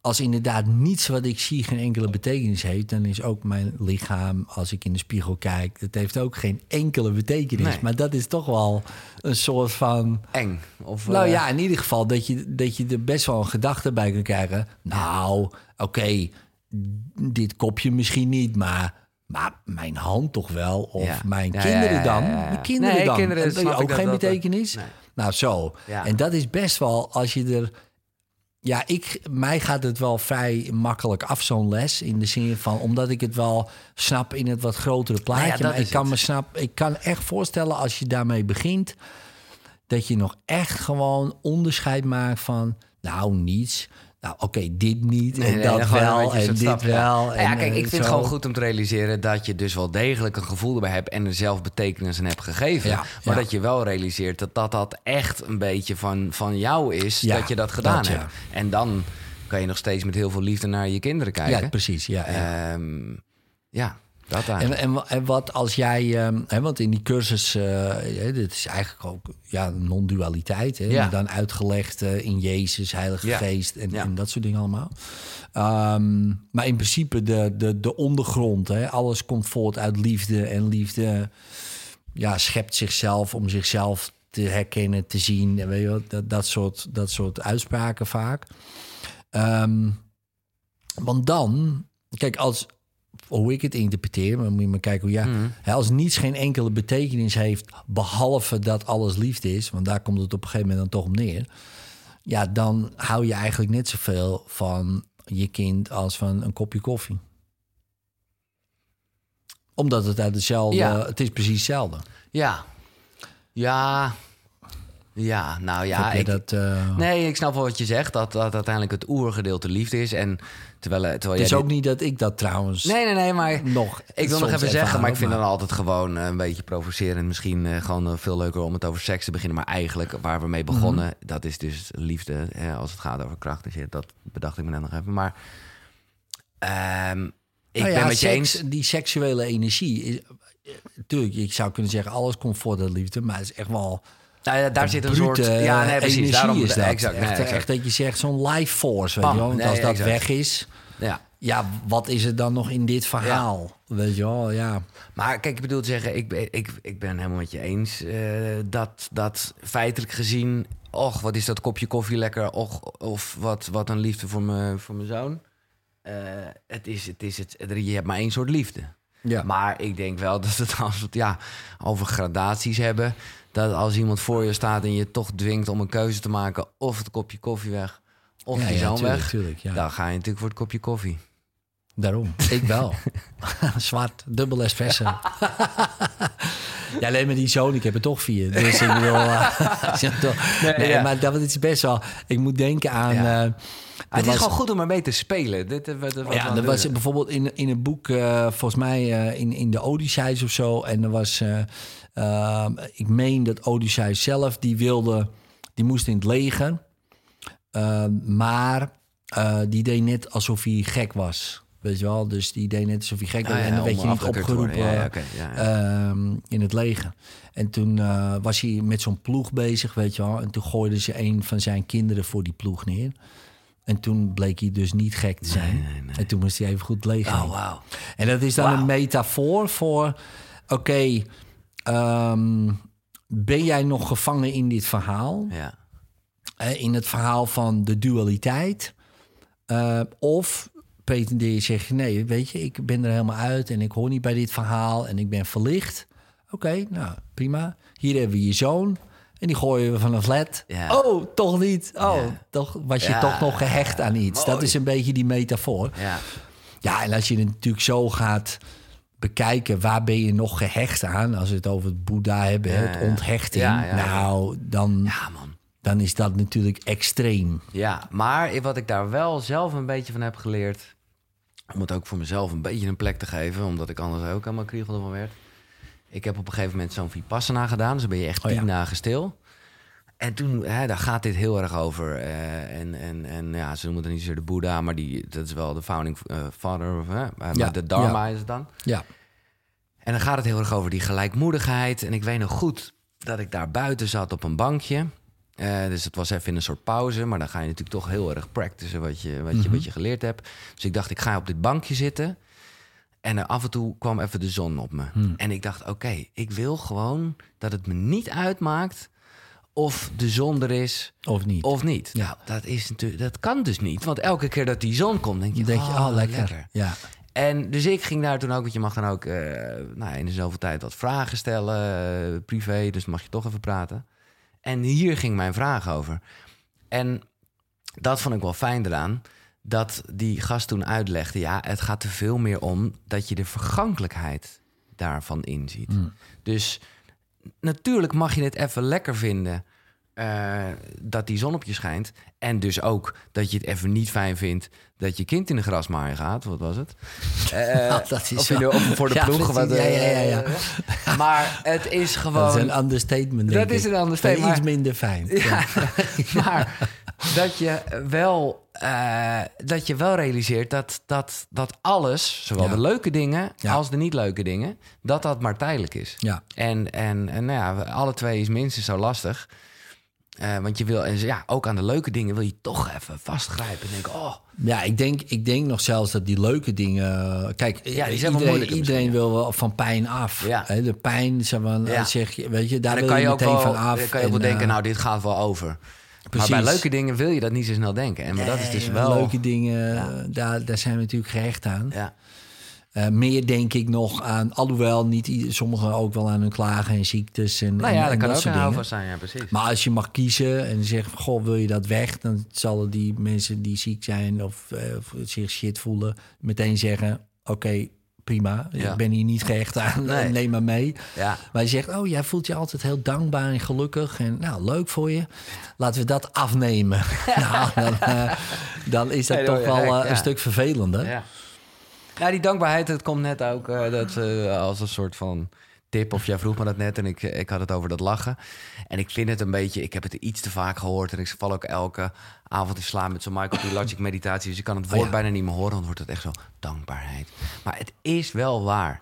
als inderdaad niets wat ik zie geen enkele betekenis heeft, dan is ook mijn lichaam, als ik in de spiegel kijk, dat heeft ook geen enkele betekenis. Nee. Maar dat is toch wel een soort van. eng. Of, Nou eh, ja, in ieder geval dat je, dat je er best wel een gedachte bij kan krijgen. Nou, oké, dit kopje misschien niet, maar, maar mijn hand toch wel. Of Ja. mijn Ja, kinderen dan. Mijn kinderen Nee, dan. kinderen En snap ook dat geen dat- betekenis. nee. Nou, zo. En dat is best wel als je er. Ja, ik, mij gaat het wel vrij makkelijk af, zo'n les. In de zin van, omdat ik het wel snap in het wat grotere plaatje. Nou dat maar ik kan het. me snap, ik kan echt voorstellen als je daarmee begint, dat je nog echt gewoon onderscheid maakt van, nou, niets. Nou, oké, dit niet en nee, dat wel en dit stap, ja. wel. Nou en, ja, kijk, eh, ik vind het gewoon goed om te realiseren dat je dus wel degelijk een gevoel erbij hebt en er zelf betekenis aan hebt gegeven. Ja, maar ja. dat je wel realiseert dat dat, dat echt een beetje van, van jou is, Ja, dat je dat gedaan dat, ja. hebt. En dan kan je nog steeds met heel veel liefde naar je kinderen kijken. Ja, precies. Ja, ja. Ehm, ja dat En, en, en wat als jij, ehm, hè, want in die cursus, hè, dit is eigenlijk ook ja, non-dualiteit, hè, Ja. dan uitgelegd eh, in Jezus, Heilige Ja. Geest en, Ja. en dat soort dingen allemaal. Ehm, maar in principe de, de, de ondergrond, hè, alles komt voort uit liefde en liefde ja, schept zichzelf om zichzelf te herkennen, te zien, en weet je wel, dat, dat, soort, dat soort uitspraken vaak. Ehm, want dan, kijk, als hoe ik het interpreteer, maar moet je maar kijken hoe ja, hè, als niets geen enkele betekenis heeft, behalve dat alles liefde is, want daar komt het op een gegeven moment dan toch om neer. Ja, dan hou je eigenlijk net zoveel van je kind als van een kopje koffie. Omdat het uit hetzelfde, Ja. het is precies hetzelfde. Ja. Ja. Ja, nou ja. Ik, dat, eh, Nee, ik snap wel wat je zegt. Dat, dat uiteindelijk het oergedeelte liefde is. En terwijl, terwijl het jij is ook dit- niet dat ik dat trouwens Nee, nee, nee, maar nog. ik wil nog even zeggen, maar ik vind maar- dan altijd gewoon eh, een beetje provocerend. Misschien eh, gewoon eh, veel leuker om het over seks te beginnen. Maar eigenlijk, waar we mee begonnen, Mhm. dat is dus liefde. Hè, als het gaat over kracht en shit. Dat bedacht ik me net nog even. Maar ehm, ik Nou ja, ben met je eens. Die seksuele energie. Is, tuurlijk, ik zou kunnen zeggen, alles komt voort uit liefde. Maar het is echt wel. Nou ja, daar zit een soort... brute Ja, nee, precies. energie Daarom, is dat. Exact, echt, dat je zegt, zo'n life force. Weet je wel? Want Nee, als dat exact. weg is, Ja. ja, wat is er dan nog in dit verhaal? Weet je wel, ja. Maar kijk, ik bedoel te zeggen, ik ben, ik, ik ben helemaal met je eens eh, dat, dat feitelijk gezien, och, wat is dat kopje koffie lekker, och, of wat, wat een liefde voor, me, voor mijn zoon. Eh, het is, het is het, je hebt maar één soort liefde. ja. Maar ik denk wel dat het als we het ja, over gradaties hebben, dat als iemand voor je staat en je toch dwingt om een keuze te maken, of het kopje koffie weg, of ja, je ja, tuurlijk, weg, tuurlijk, ja. dan ga je natuurlijk voor het kopje koffie. Daarom. Ik wel. Zwart, dubbel espresso. ja, alleen maar die zoon, ik heb er toch vier. Dus ik bedoel... nee, ja. maar dat is best wel... Ik moet denken aan... Ja. eh, Ah, het er is gewoon goed om ermee te spelen. Dit, eh, Ja, dat was bijvoorbeeld in, in een boek, eh, volgens mij in, in de Odysseus of zo. En er was, eh, eh, ik meen dat Odysseus zelf, die wilde, die moest in het leger. Eh, maar eh, die deed net alsof hij gek was. Weet je wel? Dus die deed net alsof hij gek was. Ah, ja, en dan werd je niet opgeroepen Ja, ehm, in het leger. En toen eh, was hij met zo'n ploeg bezig, weet je wel. En toen gooiden ze een van zijn kinderen voor die ploeg neer. En toen bleek hij dus niet gek te zijn. nee, nee. En toen moest hij even goed leeg. Oh. En dat is dan een metafoor voor... Oké, ehm, ben jij nog gevangen in dit verhaal? Ja. Eh, in het verhaal van de dualiteit? Eh, of pretendeer je zeg je... nee, weet je, ik ben er helemaal uit... en ik hoor niet bij dit verhaal en ik ben verlicht. Oké, nou, prima. Hier hebben we je zoon... En die gooien we van een flat. Ja. Oh, toch niet. Oh, Ja. toch was je Ja, toch nog gehecht aan iets. Dat is een beetje die metafoor. Ja. Ja, en als je het natuurlijk zo gaat bekijken, waar ben je nog gehecht aan? Als we het over het Boeddha hebben, Ja, het onthechting. Ja. Nou, dan, ja, man. dan is dat natuurlijk extreem. Ja, maar wat ik daar wel zelf een beetje van heb geleerd... om het ook voor mezelf een beetje een plek te geven... omdat ik anders ook helemaal kriegel van werd. Ik heb op een gegeven moment zo'n Vipassana gedaan. Dus dan ben je echt Oh, tien dagen stil. En toen, hè, daar gaat dit heel erg over. eh, en, en, en ja, ze noemen het niet zo de Boeddha... maar die, dat is wel de founding eh, father, of, hè, maar Ja, de Dharma ja. is het dan. Ja, En dan gaat het heel erg over die gelijkmoedigheid. En ik weet nog goed dat ik daar buiten zat op een bankje. Eh, dus het was even in een soort pauze. Maar dan ga je natuurlijk toch heel erg practicen wat je, wat je, wat je geleerd hebt. Dus ik dacht, ik ga op dit bankje zitten. En af en toe kwam even de zon op me. En ik dacht, oké, ik wil gewoon dat het me niet uitmaakt... of de zon er is of niet. of niet. Ja. Nou, dat, is natuurlijk, dat kan dus niet. Want elke keer dat die zon komt, denk je... Denk je, oh, lekker. lekker. Ja. En dus ik ging daar toen ook, want je mag dan ook eh nou, in de zoveel tijd wat vragen stellen, eh, privé, dus mag je toch even praten. En hier ging mijn vraag over. En dat vond ik wel fijn eraan, dat die gast toen uitlegde, ja, het gaat er veel meer om dat je de vergankelijkheid daarvan inziet. Dus natuurlijk mag je het even lekker vinden eh, dat die zon op je schijnt. En dus ook dat je het even niet fijn vindt dat je kind in de grasmaaier gaat. Wat was het? Eh, dat is of, of voor de Ja, ploeg. wat, eh, Ja, ja, ja, ja. Maar het is gewoon... Dat is een understatement, denk Dat is een understatement, Iets maar- minder fijn. Ja, maar dat je wel, eh, dat je wel realiseert dat, dat, dat alles, zowel Ja. de leuke dingen Ja. als de niet leuke dingen, dat dat maar tijdelijk is. Ja. En, en, en nou ja, alle twee is minstens zo lastig. Eh, want je wil, en ja, ook aan de leuke dingen wil je toch even vastgrijpen en denken, oh, Ja, ik denk, ik denk nog zelfs dat die leuke dingen... Kijk, Ja, die zijn wel iedereen, iedereen wil wel van pijn af. Ja. Hè, de pijn, zeg maar, Ja. zeg je, weet je, daar wil kan je, je ook meteen wel, van af. dan kan je ook wel denken, eh, nou, dit gaat wel over. Precies. Maar bij leuke dingen wil je dat niet zo snel denken. En maar dat is dus wel... Leuke dingen, daar, daar zijn we natuurlijk gehecht aan. Ja, Eh, meer denk ik nog aan, alhoewel niet sommigen ook wel aan hun klagen en ziektes en, nou en- ja, en dat kan ook soort een dingen. zijn, ja, precies. Maar als je mag kiezen en zeggen, goh, wil je dat weg? Dan zullen die mensen die ziek zijn of, eh, of zich shit voelen, meteen zeggen, oké, prima, Ja. ik ben hier niet gehecht aan, Nee. neem maar mee. Ja. Maar je zegt, oh, jij voelt je altijd heel dankbaar en gelukkig en nou, leuk voor je. Laten we dat afnemen. nou, dan, eh, dan is dat Nee, toch wel eh, ja. een stuk vervelender. Ja. ja, die dankbaarheid, het komt net ook eh, dat, als een soort van tip. Of jij vroeg me dat net en ik, ik had het over dat lachen. En ik vind het een beetje, ik heb het iets te vaak gehoord. En ik val ook elke avond in slaap met zo'n Michael P. Logic meditatie. Dus ik kan het woord Oh ja. bijna niet meer horen, dan wordt het echt zo dankbaarheid. Maar het is wel waar.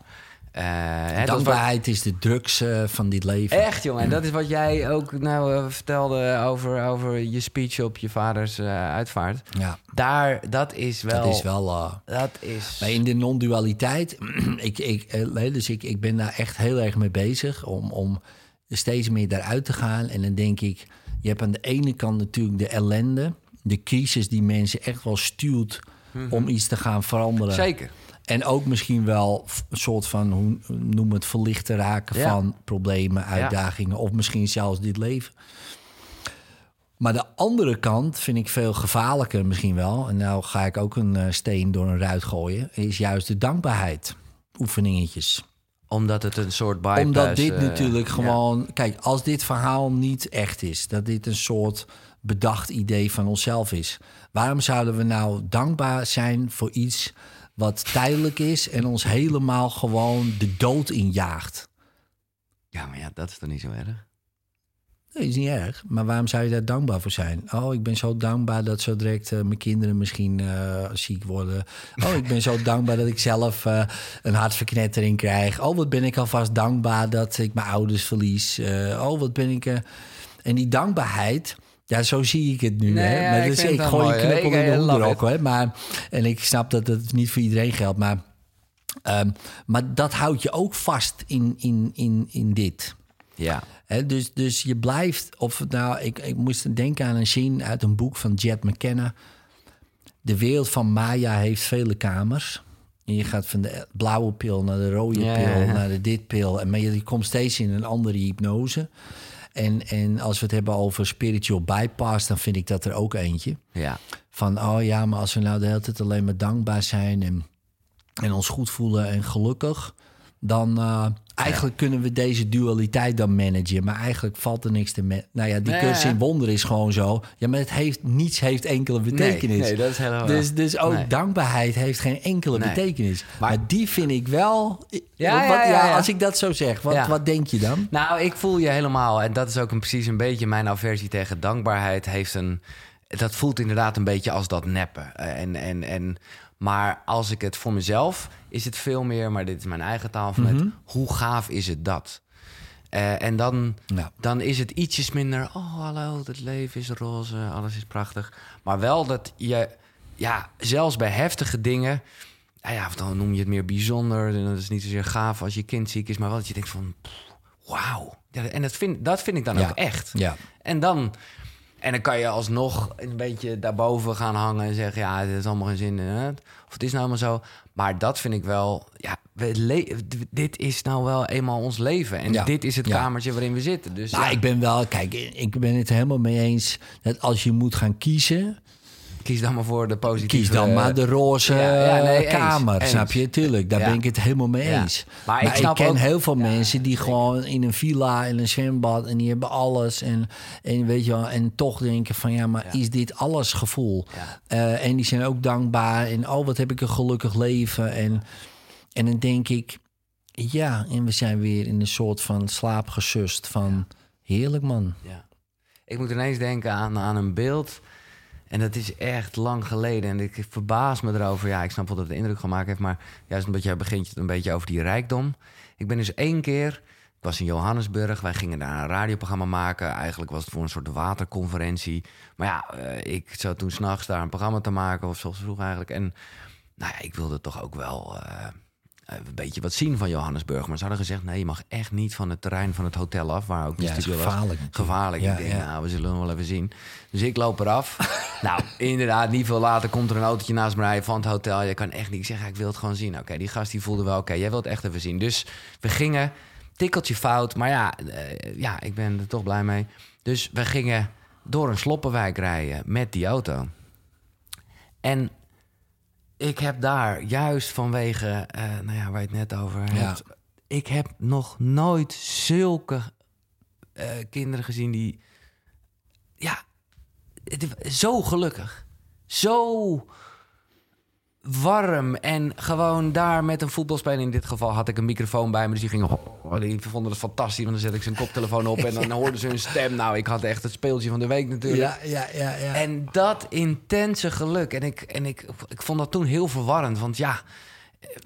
Hè, wat- Dankbaarheid is de drugs eh, van dit leven. Echt, jongen. En dat is wat jij ook nou eh, vertelde over, over je speech op je vaders uitvaart. Ja, Daar, dat is wel... dat is wel... Dat is... Maar in de non-dualiteit, ik, ik, dus ik, ik ben daar echt heel erg mee bezig om, om steeds meer daaruit te gaan. En dan denk ik, je hebt aan de ene kant natuurlijk de ellende, de crisis die mensen echt wel stuurt om iets te gaan veranderen. Zeker. En ook misschien wel een soort van, hoe noem het, verlichter raken Ja. van problemen, uitdagingen of misschien zelfs dit leven. Maar de andere kant vind ik veel gevaarlijker misschien wel. En nou ga ik ook een eh, steen door een ruit gooien. Is juist de dankbaarheid. Oefeningetjes. Omdat het een soort bypass... Omdat dit eh, natuurlijk ja. gewoon... Kijk, als dit verhaal niet echt is... dat dit een soort bedacht idee van onszelf is... waarom zouden we nou dankbaar zijn voor iets... wat tijdelijk is en ons helemaal gewoon de dood injaagt? Ja, maar ja, dat is toch niet zo erg? Nee, is niet erg. Maar waarom zou je daar dankbaar voor zijn? Oh, ik ben zo dankbaar dat zo direct eh, mijn kinderen misschien eh, ziek worden. Oh, ik ben zo dankbaar dat ik zelf eh, een hartverknettering krijg. Oh, wat ben ik alvast dankbaar dat ik mijn ouders verlies. Oh, wat ben ik... En die dankbaarheid Ja, zo zie ik het nu. Nee, hè? Maar ik dus ik gooi mooi. knuppel in de ook. Hè? Maar, en ik snap dat het niet voor iedereen geldt. Maar, ehm, maar dat houdt je ook vast in, in, in, in dit. Ja. Hè, dus, dus je blijft, of nou, ik, ik moest denken aan een scene uit een boek van Jet McKenna. De wereld van Maya heeft vele kamers. En je gaat van de blauwe pil naar de rode Ja, pil, ja, ja. naar de dit pil. En maar je, je komt steeds in een andere hypnose. En, en als we het hebben over spiritual bypass, dan vind ik dat er ook eentje. Ja. Van, oh ja, maar als we nou de hele tijd alleen maar dankbaar zijn en, en ons goed voelen en gelukkig, dan uh, eigenlijk kunnen we deze dualiteit dan managen. Maar eigenlijk valt er niks te. Nou ja, die Nee, cursus in wonder is gewoon zo. Ja, maar het heeft, niets heeft enkele betekenis. nee, dat is helemaal- Dus, dus ook Nee. dankbaarheid heeft geen enkele Nee. betekenis. Maar, Maar- die vind ik wel... Ja, wat, ja. Als ik dat zo zeg, wat, wat denk je dan? Nou, ik voel je helemaal. En dat is ook een, precies een beetje mijn aversie tegen dankbaarheid. Heeft een, dat voelt inderdaad een beetje als dat neppen. En, en, en, maar als ik het voor mezelf, is het veel meer, maar dit is mijn eigen taal, van het, hoe gaaf is het dat? Eh, en dan, Ja. dan is het ietsjes minder, oh hallo, het leven is roze, alles is prachtig. Maar wel dat je, ja, zelfs bij heftige dingen, nou ja, of dan noem je het meer bijzonder. En dat is niet zozeer gaaf als je kind ziek is, maar wel dat je denkt van, pff, wauw. Ja, en dat vind, dat vind ik dan Ja. ook echt. Ja. En dan, en dan kan je alsnog een beetje daarboven gaan hangen en zeggen, ja, dit is allemaal geen zin in. Of het is nou allemaal zo. Maar dat vind ik wel, ja, dit is nou wel eenmaal ons leven. En Ja. dit is het Ja. kamertje waarin we zitten. Dus Nou, ja, ik ben wel, kijk, ik ben het helemaal mee eens dat als je moet gaan kiezen, kies dan maar voor de positieve... kies dan maar de roze Ja, ja, nee, eens, kamer, eens. snap je? Tuurlijk, daar ben ik het helemaal mee eens. Maar Maar, ik ken ook- heel veel mensen die gewoon in een villa, in een zwembad en die hebben alles en, en weet je wel, en toch denken van ja, maar is dit alles gevoel? Eh, en die zijn ook dankbaar en oh, wat heb ik een gelukkig leven en en dan denk ik, ja, en we zijn weer in een soort van slaap gesust van heerlijk man. Ja. Ik moet ineens denken aan, aan een beeld. En dat is echt lang geleden. En ik verbaas me erover. Ja, ik snap wel dat het indruk gemaakt heeft. Maar juist omdat jij begint een beetje over die rijkdom. Ik ben dus één keer... Ik was in Johannesburg. Wij gingen daar een radioprogramma maken. Eigenlijk was het voor een soort waterconferentie. Maar ja, eh, ik zat toen s'nachts daar een programma te maken. Of zoals vroeg eigenlijk. En nou ja, ik wilde toch ook wel... eh, een beetje wat zien van Johannesburg. Maar ze hadden gezegd: nee, je mag echt niet van het terrein van het hotel af, waar ook die Ja, is gevaarlijk. Gevaarlijk. Ja, ik denk, ja. nou, we zullen wel even zien. Dus ik loop eraf. nou, inderdaad, niet veel later komt er een autootje naast me rijden van het hotel. Je kan echt niet zeggen, ik wil het gewoon zien. Oké, die gast die voelde wel, oké, jij wilt echt even zien. Dus we gingen, tikkeltje fout, maar ja, eh, ja, ik ben er toch blij mee. Dus we gingen door een sloppenwijk rijden met die auto. En ik heb daar juist vanwege, eh, nou ja, waar je het net over hebt. Ik heb nog nooit zulke eh, kinderen gezien die. Ja, het- zo gelukkig. Zo warm en gewoon daar met een voetbalspeler. In dit geval had ik een microfoon bij me, dus die gingen. Oh, die vonden het fantastisch, want dan zet ik zijn koptelefoon op en dan hoorden ze hun stem. Nou, ik had echt het speeltje van de week natuurlijk. Ja, ja, ja, ja. En dat intense geluk. En, ik, en ik, ik vond dat toen heel verwarrend. Want ja,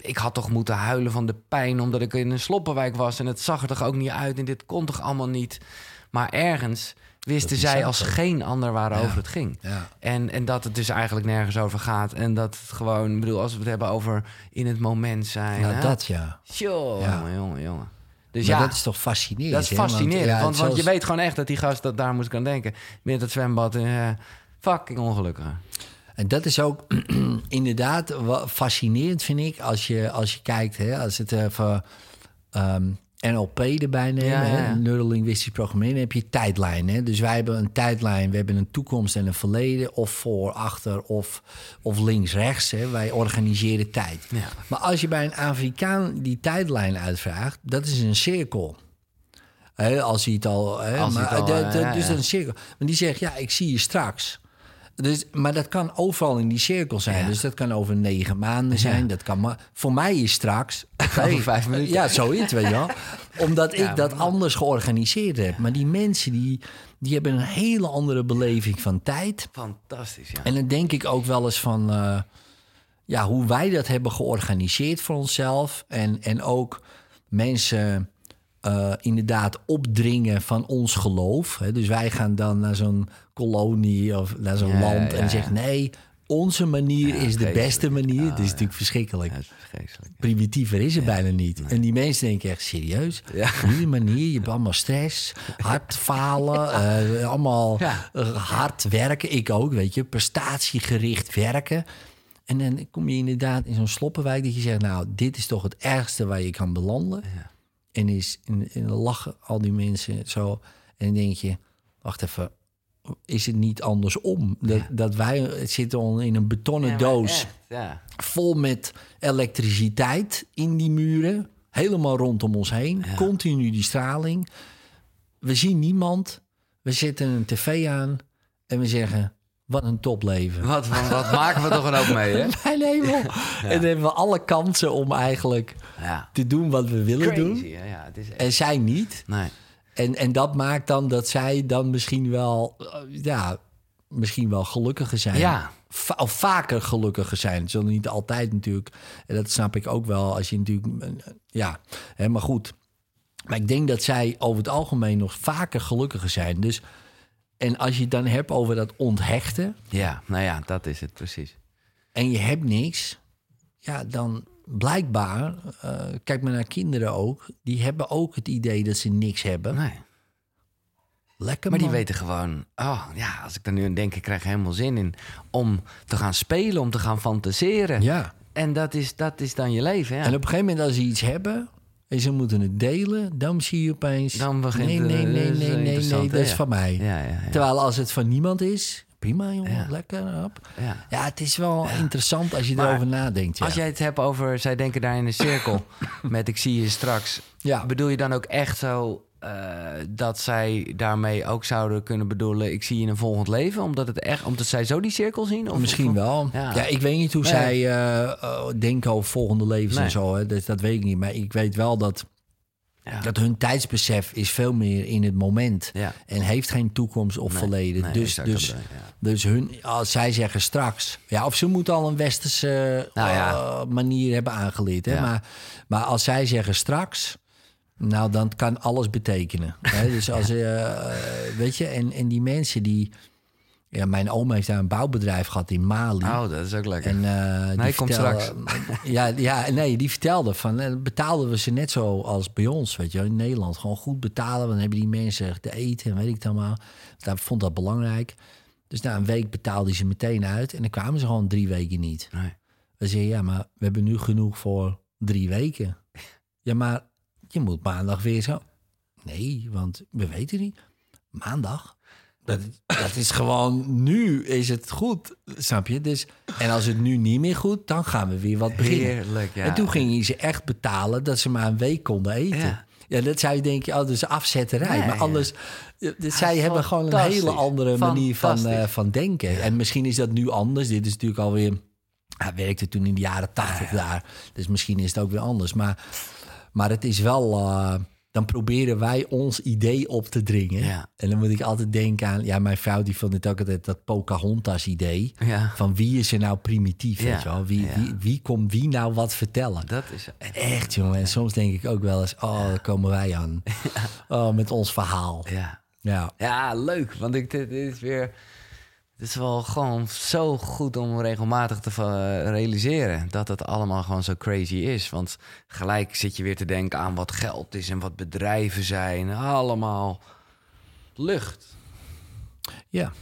ik had toch moeten huilen van de pijn... omdat ik in een sloppenwijk was. En het zag er toch ook niet uit. En dit kon toch allemaal niet. Maar ergens wisten is zij als geen ander waarover Ja. het ging. Ja. En, en dat het dus eigenlijk nergens over gaat. En dat het gewoon... Ik bedoel, als we het hebben over in het moment zijn. Nou, hè? dat ja. Jongen, Ja. jongen, jongen. Dus Maar ja, dat is toch fascinerend? dat is? Want, fascinerend. ja, want, want je weet gewoon echt dat die gast dat daar moest kan denken. Met het zwembad. eh fucking ongelukkig. En dat is ook inderdaad fascinerend, vind ik, als je, als je kijkt, hè, als het even ehm, NLP erbij nemen, Ja, ja, neurolinguistisch programmeren, dan heb je tijdlijnen. Hè? Dus wij hebben een tijdlijn, we hebben een toekomst en een verleden, of voor, achter, of, of links, rechts. Hè? Wij organiseren tijd. Ja. Maar als je bij een Afrikaan die tijdlijn uitvraagt, dat is een cirkel. Hè, als hij het al. Maar, het al, de- de- ja, dus ja. dat is een cirkel. Maar die zegt, ja, ik zie je straks. Dus, maar dat kan overal in die cirkel zijn. Ja. Dus dat kan over negen maanden zijn. Dat kan maar. Voor mij is straks. Over vijf minuten. Ja, zoiets, weet je wel. Omdat ik dat anders georganiseerd heb. Maar die mensen die, die hebben een hele andere beleving van tijd. Fantastisch, ja. En dan denk ik ook wel eens van eh, ja, hoe wij dat hebben georganiseerd voor onszelf. En, en ook mensen eh, inderdaad opdringen van ons geloof. Hè. Dus wij gaan dan naar zo'n kolonie of naar zo'n Ja, land ja, en ja. zeggen: nee, onze manier is de beste manier. Het is natuurlijk verschrikkelijk. Is. Primitiever is het bijna niet. En die mensen denken echt serieus. Ja. Die manier, je hebt allemaal stress, hard falen, eh, allemaal hard werken. Ik ook, weet je, prestatiegericht werken. En dan kom je inderdaad in zo'n sloppenwijk dat je zegt, nou, dit is toch het ergste waar je kan belanden. En, is, en, en lachen al die mensen zo. En dan denk je, wacht even, is het niet andersom? Dat, dat wij zitten al in een betonnen Ja, doos echt, Ja. vol met elektriciteit in die muren. Helemaal rondom ons heen. Continu die straling. We zien niemand. We zetten een tv aan en we zeggen... Wat een topleven. Wat, wat, wat maken we toch ook mee, hè? Mijn hemel. En dan hebben we alle kansen om eigenlijk Ja. te doen wat we willen doen. Crazy? Ja, het is echt... En zij niet. Nee. En, en dat maakt dan dat zij dan misschien wel... eh, Ja, misschien wel gelukkiger zijn. Ja. Va- of vaker gelukkiger zijn. Het zullen niet altijd natuurlijk. En dat snap ik ook wel als je natuurlijk... eh, Ja, hè, maar goed. Maar ik denk dat zij over het algemeen nog vaker gelukkiger zijn. Dus, en als je het dan hebt over dat onthechten... Ja, nou ja, dat is het precies. en je hebt niks... Ja, dan blijkbaar... eh, kijk maar naar kinderen ook. Die hebben ook het idee dat ze niks hebben. Nee. Lekker Maar die weten gewoon, oh ja, als ik er nu aan denk, ik krijg helemaal zin in om te gaan spelen, om te gaan fantaseren. Ja. En dat is, dat is dan je leven, ja. En op een gegeven moment als ze iets hebben en ze moeten het delen, dan zie je opeens... Dan begint nee, het, nee, eh, nee, nee, nee, nee, dat is van mij. Terwijl als het van niemand is, prima jongen, Ja. lekker. Hop. Ja. Ja, het is wel interessant als je Maar erover nadenkt. Ja. Als jij het hebt over, zij denken daar in een cirkel met ik zie je straks. Ja. Bedoel je dan ook echt zo eh, dat zij daarmee ook zouden kunnen bedoelen, ik zie je in een volgend leven? Omdat, het echt, omdat zij zo die cirkel zien? Of, Misschien of- wel. Ja. Ja. ik weet niet hoe Nee. zij eh, eh, denken over volgende levens en zo. Hè. Dat, dat weet ik niet. Maar ik weet wel dat, Ja. dat hun tijdsbesef is veel meer in het moment. Ja. En heeft geen toekomst of Nee, verleden. nee, dus dus, bedoel ja. dus hun, als zij zeggen straks... Ja, of ze moeten al een westerse Nou manier hebben aangeleerd. Hè? Maar, maar als zij zeggen straks... Nou, dan kan alles betekenen. Hè? Dus als, eh, eh, weet je, en, en die mensen die... Ja, mijn oom heeft daar een bouwbedrijf gehad in Mali. Oh, dat is ook lekker. En eh die Nee, komt vertelde- Ja, ja, nee, die vertelde van... betaalden we ze net zo als bij ons, weet je in Nederland. Gewoon goed betalen, want dan hebben die mensen te eten en weet ik het allemaal. Daar vond dat belangrijk. Dus na een week betaalde ze meteen uit. En dan kwamen ze gewoon drie weken niet. Nee. Dan zeg je, ja, maar we hebben nu genoeg voor drie weken. Ja, maar je moet maandag weer zo... Nee, want we weten niet. Maandag? Dat, dat is gewoon, nu is het goed, snap je? Dus, en als het nu niet meer goed, dan gaan we weer wat beginnen. Heerlijk, ja. En toen ging hij ze echt betalen dat ze maar een week konden eten. Ja, Ja. dat zou je denken, oh, is afzetterij. Maar anders, eh, zij Ja, hebben gewoon een hele andere manier van, eh, van denken. En misschien is dat nu anders. Dit is natuurlijk alweer, hij werkte toen in de jaren tachtig daar. Dus misschien is het ook weer anders. Maar, maar het is wel... eh, dan proberen wij ons idee op te dringen. Ja. En dan moet ik altijd denken aan... Ja, mijn vrouw die vond het ook altijd dat Pocahontas-idee. Ja. Van wie is er nou primitief, Ja, weet je wel? Wie, ja. wie, wie komt wie nou wat vertellen? Dat is echt... Echt, jongen. En soms denk ik ook wel eens... Oh, daar komen wij aan. Oh, met ons verhaal. Ja. Ja. Ja, leuk. Want ik, dit is weer... Het is wel gewoon zo goed om regelmatig te realiseren... dat het allemaal gewoon zo crazy is. Want gelijk zit je weer te denken aan wat geld is... en wat bedrijven zijn. Allemaal lucht. Ja.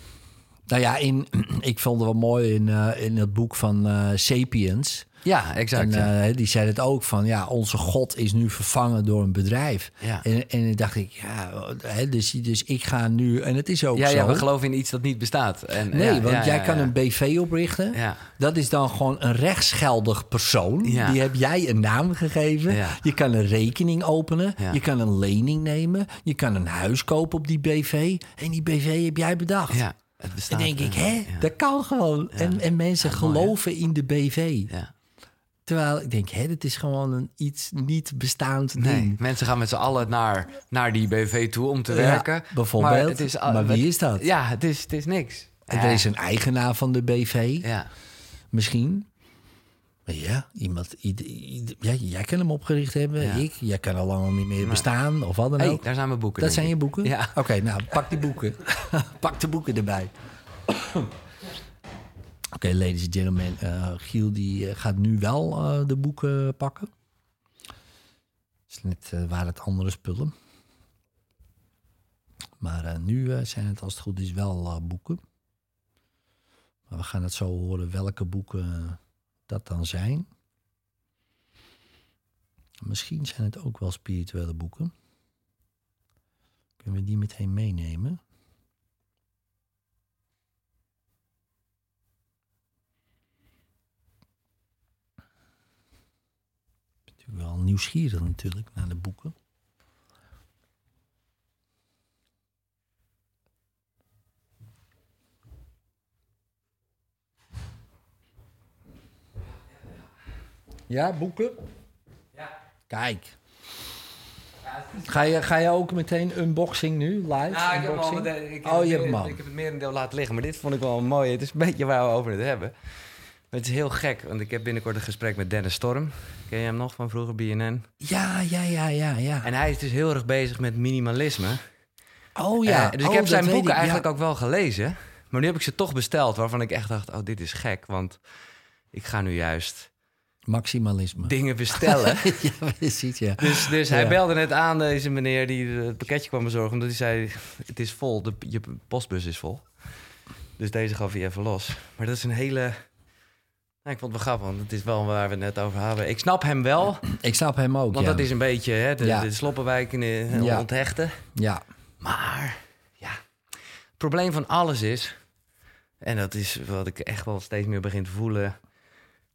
Nou ja, in, ik vond het wel mooi in, eh, in het boek van eh, Sapiens... Ja, exact. En ja. eh, die zei het ook van, ja, onze God is nu vervangen door een bedrijf. Ja. En, en dan dacht ik, ja, hè, dus, dus ik ga nu, en het is ook ja, zo. ja, we geloven in iets dat niet bestaat. En, Nee, want jij kan een BV oprichten. Dat is dan gewoon een rechtsgeldig persoon. Die heb jij een naam gegeven. Je kan een rekening openen. Je kan een lening nemen. Je kan een huis kopen op die BV. En die BV heb jij bedacht. Ja, het bestaat. denk ik, hè, dat kan gewoon. En, en mensen mooi, geloven in de BV. Ja. Terwijl ik denk, het is gewoon een iets niet bestaand Nee, ding. mensen gaan met z'n allen naar, naar die BV toe om te Ja, werken. bijvoorbeeld. Maar, het is, Maar wie is dat? Ja, het is, het is niks. En Ja. er is een eigenaar van de BV, Ja, misschien. Maar ja, iemand, ieder- ieder- ja, jij kan hem opgericht hebben, Ja. ik. Jij kan al lang niet meer bestaan of wat dan hey, ook. daar zijn mijn boeken. Dat zijn je boeken? Ja. Oké, nou, pak die boeken. pak de boeken erbij. Oké, ladies and gentlemen. eh, Giel die eh, gaat nu wel eh, de boeken pakken. Dus net waren het andere spullen. Maar nu zijn het als het goed is wel boeken. Maar we gaan het zo horen welke boeken dat dan zijn. Misschien zijn het ook wel spirituele boeken. Kunnen we die meteen meenemen? Ik ben natuurlijk wel nieuwsgierig natuurlijk naar de boeken. Ja, boeken? Ja. Kijk. Ga je, ga je ook meteen unboxing nu, live? Nou, ik heb, al ik heb oh, het je hebt meer- hem al. Ik heb het merendeel laten liggen, maar dit vond ik wel mooi. Het is een beetje waar we over het hebben. Het is heel gek, want ik heb binnenkort een gesprek met Dennis Storm. Ken je hem nog van vroeger, BNN? Ja, ja, ja, ja, ja. En hij is dus heel erg bezig met minimalisme. Oh ja. Eh, dus oh, ik heb dat zijn boeken ik, eigenlijk ja. ook wel gelezen. Maar nu heb ik ze toch besteld, waarvan ik echt dacht... oh, dit is gek, want ik ga nu juist Maximalisme. dingen bestellen. ja, precies, ja. Dus, dus hij belde net aan, deze meneer die het pakketje kwam bezorgen... omdat hij zei, het is vol, de, je postbus is vol. Dus deze gaf hij even los. Maar dat is een hele... Ik vond het wel grappig, want het is wel waar we het net over hadden. Ik snap hem wel, Ik snap hem ook, want ja. dat is een beetje hè, de, Ja. de sloppenwijk in, eh, Ja. onthechten. Ja, Maar ja, het probleem van alles is, en dat is wat ik echt wel steeds meer begin te voelen,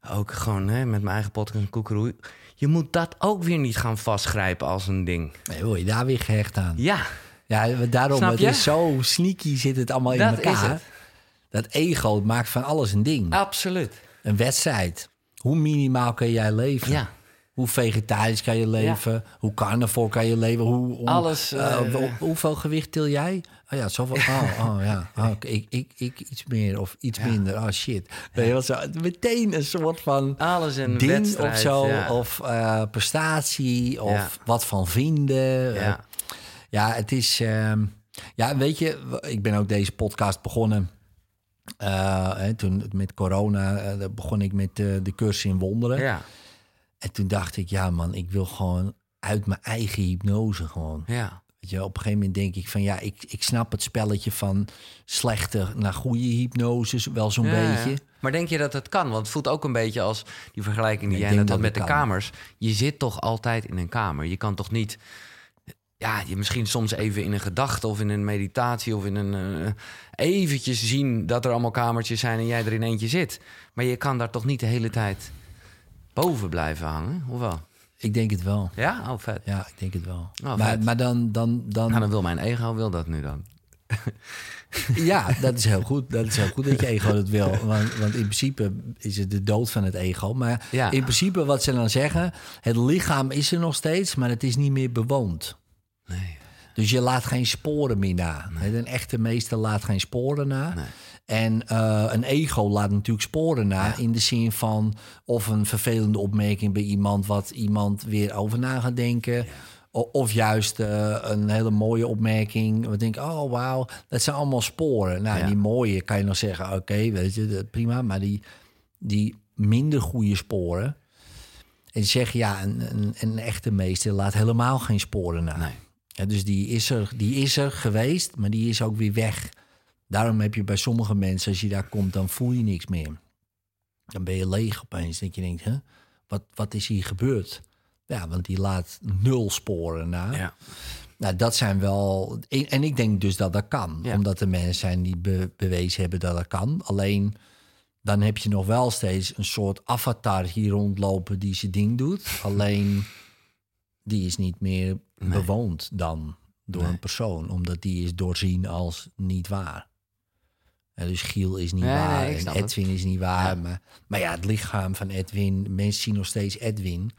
ook gewoon hè, met mijn eigen podcast en koekeroe, je moet dat ook weer niet gaan vastgrijpen als een ding. nee, word je daar weer gehecht aan. Ja, Ja, daarom, Snap het je? is zo sneaky zit het allemaal in elkaar. Dat ego maakt van alles een ding. Absoluut. Een wedstrijd. Hoe minimaal kan jij leven? Ja. Hoe vegetarisch kan je leven? Hoe carnivore kan je leven? Hoe, Alles, eh, eh, hoe- hoeveel gewicht til jij? Oh ja, zoveel. Oh, oh ja. Oh, oké, ik, ik, ik iets meer of iets minder. Oh shit. Weet je zo? Meteen een soort van Alles een ding wedstrijd. of zo. ja. Of eh, prestatie. Of wat van vinden. Eh, ja. ja, het is. ehm, ja, weet je, ik ben ook deze podcast begonnen. Hè, toen met corona eh, begon ik met eh, de cursus in wonderen. ja, En toen dacht ik, ja man, ik wil gewoon uit mijn eigen hypnose gewoon. ja. Weet je, op een gegeven moment denk ik van ja, ik, ik snap het spelletje van slechte naar goede hypnose wel zo'n Ja, ja. beetje. Maar denk je dat het kan? Want het voelt ook een beetje als die vergelijking die jij net had met de kan. kamers. Je zit toch altijd in een kamer. Je kan toch niet. Ja, je misschien soms even in een gedachte of in een meditatie of in een. eh, eventjes zien dat er allemaal kamertjes zijn en jij er in eentje zit. Maar je kan daar toch niet de hele tijd boven blijven hangen? Of wel? Ik denk het wel. Ja? Oh, vet. Ja, ik denk het wel. Oh, maar, maar dan, dan, dan, Nou, dan wil mijn ego wil dat nu dan. Ja, dat is heel goed. Dat is heel goed dat je ego dat wil. Want, want in principe is het de dood van het ego. Maar Ja. in principe wat ze dan zeggen... het lichaam is er nog steeds, maar het is niet meer bewoond. Nee. Dus je laat geen sporen meer na. Een echte meester laat geen sporen na. Nee. En eh, een ego laat natuurlijk sporen na. In de zin van of een vervelende opmerking bij iemand... wat iemand weer over na gaat denken. Of juist eh, een hele mooie opmerking. We denken, oh wauw, dat zijn allemaal sporen. Nou, Ja. die mooie kan je nog zeggen, oké, weet je, prima. Maar die, die minder goede sporen... En zeggen, ja, een, een, een echte meester laat helemaal geen sporen na. Nee. Ja, dus die is, er, die is er geweest, maar die is ook weer weg. Daarom heb je bij sommige mensen, als je daar komt, dan voel je niks meer. Dan ben je leeg opeens. Dat je denkt, hè, wat, wat is hier gebeurd? Ja, want die laat nul sporen na. Ja. Nou, dat zijn wel... En ik denk dus dat dat kan. Ja. Omdat er mensen zijn die be- bewezen hebben dat dat kan. Alleen, dan heb je nog wel steeds een soort avatar hier rondlopen die zijn ding doet. Alleen, die is niet meer bewoond dan door Nee. een persoon. Omdat die is doorzien als niet waar. Ja, dus Giel is niet Nee, nee, waar en het. Edwin is niet waar. Ja. Maar, maar ja, het lichaam van Edwin... Mensen zien nog steeds Edwin.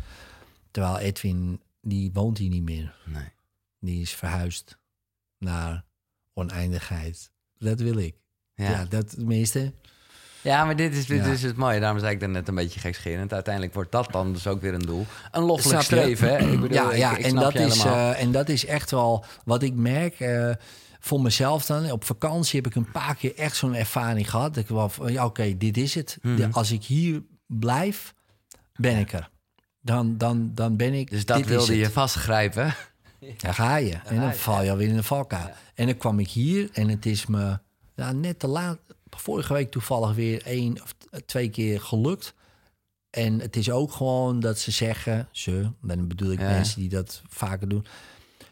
Terwijl Edwin, die woont hier niet meer. Nee. Die is verhuisd naar oneindigheid. Dat wil ik. Ja, Ja. dat tenminste. Ja, maar dit is, dit Ja. is het mooie. Daarom zei ik er net een beetje gekscherend. Uiteindelijk wordt dat dan dus ook weer een doel. Een loffelijk streven, hè? Ik bedoel, ja, ja ik, ik en, dat is, eh, en dat is echt wel wat ik merk. eh, voor mezelf dan. Op vakantie heb ik een paar keer echt zo'n ervaring gehad. Dat ik wel van, ja, oké, dit is het. Mhm. Als ik hier blijf, ben ik er. Dan, dan, dan ben ik. dus dat wilde je vastgrijpen. Daar ga je. en dan val je alweer in de valkuil. En dan kwam ik hier en het is me ja, net te laat. Vorige week toevallig weer één of twee keer gelukt. En het is ook gewoon dat ze zeggen, ze, dan bedoel ik Ja. mensen die dat vaker doen.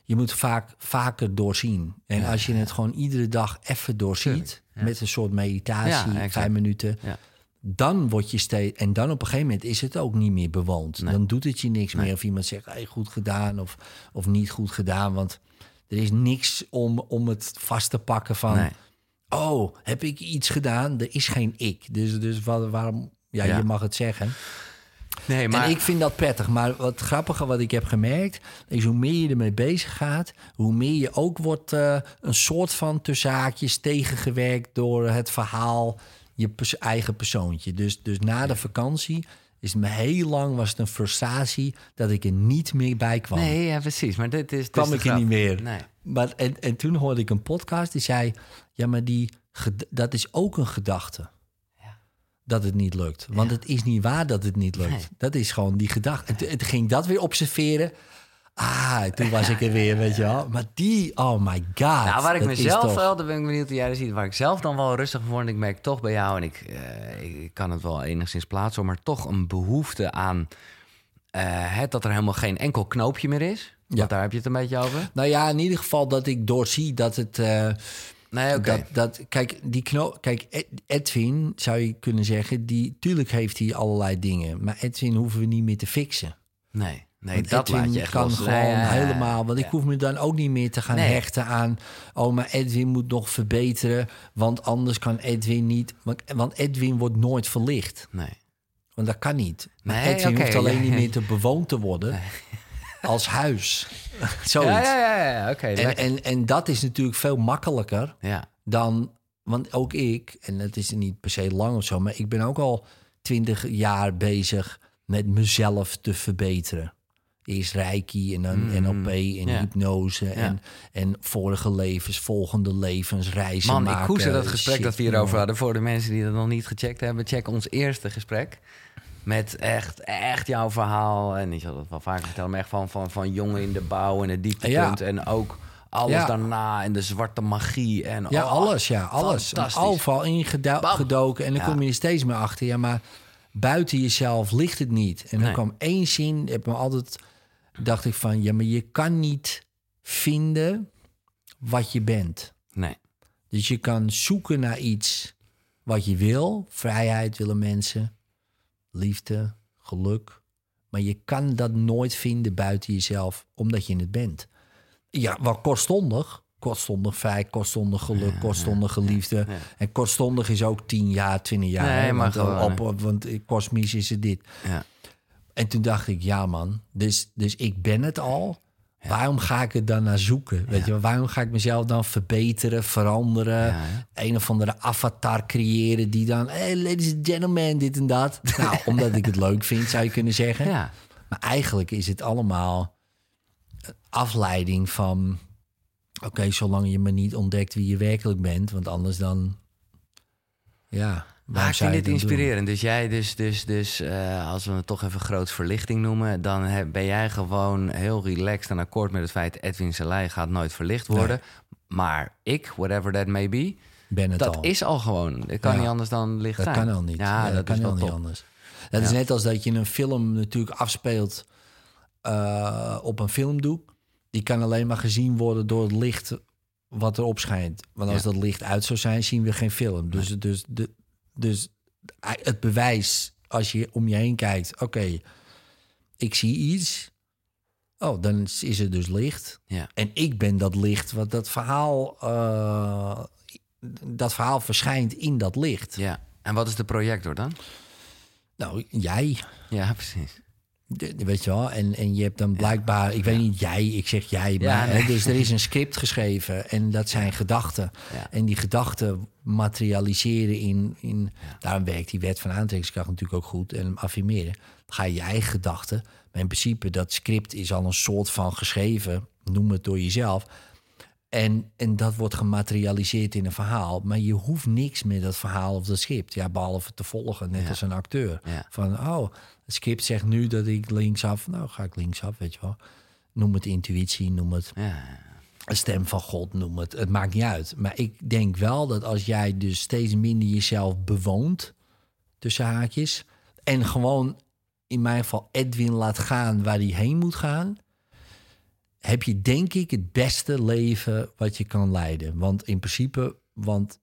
Je moet vaak vaker doorzien. En als je het gewoon iedere dag even doorziet, met een soort meditatie, vijf minuten, dan word je steeds. En dan op een gegeven moment is het ook niet meer bewoond. Dan doet het je niks meer. Of iemand zegt, hey, goed gedaan of, of niet goed gedaan. Want er is niks om, om het vast te pakken van. Nee. Oh, heb ik iets gedaan? Er is geen ik. Dus, dus waarom? Ja, Ja. je mag het zeggen. Nee, maar En ik vind dat prettig. Maar wat grappige wat ik heb gemerkt... is hoe meer je ermee bezig gaat... hoe meer je ook wordt eh, een soort van tussen haakjes tegengewerkt... door het verhaal, je pers- eigen persoontje. Dus, dus na de vakantie is me heel lang was het een frustratie... dat ik er niet meer bij kwam. Nee, ja, precies. Maar dit is. kwam ik er niet meer. Nee. Maar, en, en toen hoorde ik een podcast die zei... ja, maar die, dat is ook een gedachte. Dat het niet lukt. Want het is niet waar dat het niet lukt. Nee. Dat is gewoon die gedachte. En toen ging dat weer observeren. Ah, toen was ik er weer, weet je wel. Maar die, oh my god. Nou, waar ik mezelf wel, daar ben ik benieuwd hoe jij dat ziet, waar ik zelf dan wel rustig van word, ik merk toch bij jou, en ik, eh, ik, kan het wel enigszins plaatsen, maar toch een behoefte aan eh, het dat er helemaal geen enkel knoopje meer is. Ja. Want daar heb je het een beetje over. Nou ja, in ieder geval dat ik doorzie dat het... eh, Nee, oké. Dat, dat, kijk, die kno kijk, Ed- Edwin zou je kunnen zeggen, die, tuurlijk heeft hij allerlei dingen. Maar Edwin hoeven we niet meer te fixen. Nee, nee Want dat Edwin laat je echt kan los. gewoon Nee, ja. helemaal. Want ik hoef me dan ook niet meer te gaan Nee. hechten aan. Oh, maar Edwin moet nog verbeteren. Want anders kan Edwin niet. Want, Edwin wordt nooit verlicht. Nee. Want dat kan niet. Maar Nee, Edwin hoeft alleen ja, niet meer te bewoond te worden. Als huis. Zoiets. Ja, ja, ja, ja, oké. En, en, en dat is natuurlijk veel makkelijker ja. dan. Want ook ik, en het is niet per se lang of zo, maar ik ben ook al twintig jaar bezig met mezelf te verbeteren. Eerst Reiki en dan NLP en Mm, ja. hypnose en, en vorige levens, volgende levens, reizen Man, maken. ik koester dat gesprek Shit, dat we hierover hadden. Voor de mensen die dat nog niet gecheckt hebben, check ons eerste gesprek. Met echt, echt jouw verhaal. En ik zal dat wel vaker vertellen, maar echt van, van, van jongen in de bouw en het dieptepunt. Ja. En ook alles Ja. daarna en de zwarte magie. En, Ja, oh, alles, ja, alles. Overal ingedoken. En dan Ja. kom je er steeds meer achter. Ja, maar buiten jezelf ligt het niet. En dan Nee. kwam één zin, heb me altijd, dacht ik van, ja, maar je kan niet vinden wat je bent. Nee, Dus je kan zoeken naar iets wat je wil. Vrijheid willen mensen, liefde, geluk. Maar je kan dat nooit vinden buiten jezelf, omdat je het bent. Ja, wel kortstondig. Kortstondig vrij, kortstondig geluk, kortstondige liefde. En kortstondig is ook 10 jaar, 20 jaar. Nee, hè, maar want, gewoon, op, op- want kosmisch is het dit. ja. En toen dacht ik, ja man, dus, dus ik ben het al. Waarom ga ik het dan naar zoeken? Weet je, waarom ga ik mezelf dan verbeteren, veranderen? Ja, een of andere avatar creëren die dan, hey, ladies and gentlemen, dit en dat. Nou, omdat ik het leuk vind, zou je kunnen zeggen. ja. Maar eigenlijk is het allemaal afleiding van... Oké, zolang je me niet ontdekt wie je werkelijk bent, want anders dan... Ja, Maar ik vind dit dat doen? inspirerend. Dus jij, dus, dus, dus eh, als we het toch even groot verlichting noemen, dan heb- ben jij gewoon heel relaxed en akkoord met het feit Edwin Selei gaat nooit verlicht worden. Maar ik, whatever that may be, Ben het dat al. is al gewoon. Het kan Ja. niet anders dan licht Dat zijn. kan al niet. Ja, Nee, dat, kan is wel al niet anders. Dat is net als dat je een film natuurlijk afspeelt eh, op een filmdoek. Die kan alleen maar gezien worden door het licht wat erop schijnt. Want als Ja. dat licht uit zou zijn, zien we geen film. Dus, dus, de, dus het bewijs, als je om je heen kijkt... oké, ik zie iets... Oh, dan is het dus licht. Ja. En ik ben dat licht, wat dat verhaal... eh, dat verhaal verschijnt in dat licht. ja. En wat is de projector dan? Nou, jij. Ja, precies. De- de- weet je wel, en, en je hebt dan blijkbaar, ik weet niet jij, ik zeg jij, maar, hè, dus er is een script geschreven en dat zijn gedachten. En die gedachten materialiseren in, in daarom werkt die wet van aantrekkingskracht natuurlijk ook goed en affirmeren. Dan ga je je eigen gedachten, maar in principe dat script is al een soort van geschreven, noem het door jezelf. En, en dat wordt gematerialiseerd in een verhaal. Maar je hoeft niks met dat verhaal of dat script. Ja, behalve te volgen, net Ja. als een acteur. Ja. Van, oh, het script zegt nu dat ik linksaf... Nou, ga ik linksaf, weet je wel. Noem het intuïtie, noem het Ja, een stem van God, noem het. Het maakt niet uit. Maar ik denk wel dat als jij dus steeds minder jezelf bewoont... tussen haakjes... en gewoon in mijn geval Edwin laat gaan waar hij heen moet gaan... heb je denk ik het beste leven wat je kan leiden. Want in principe, want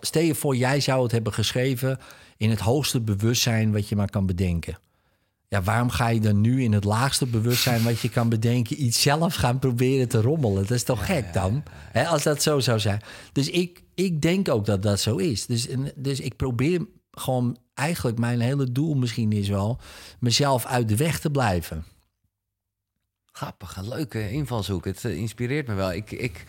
stel je voor, jij zou het hebben geschreven in het hoogste bewustzijn wat je maar kan bedenken. Ja, waarom ga je dan nu in het laagste bewustzijn wat je kan bedenken iets zelf gaan proberen te rommelen? Dat is toch gek dan? Hè, als dat zo zou zijn. Dus ik, ik denk ook dat dat zo is. Dus, dus ik probeer gewoon eigenlijk mijn hele doel misschien is wel mezelf uit de weg te blijven. Grappig, een leuke invalshoek. Het eh, inspireert me wel. Ik, ik,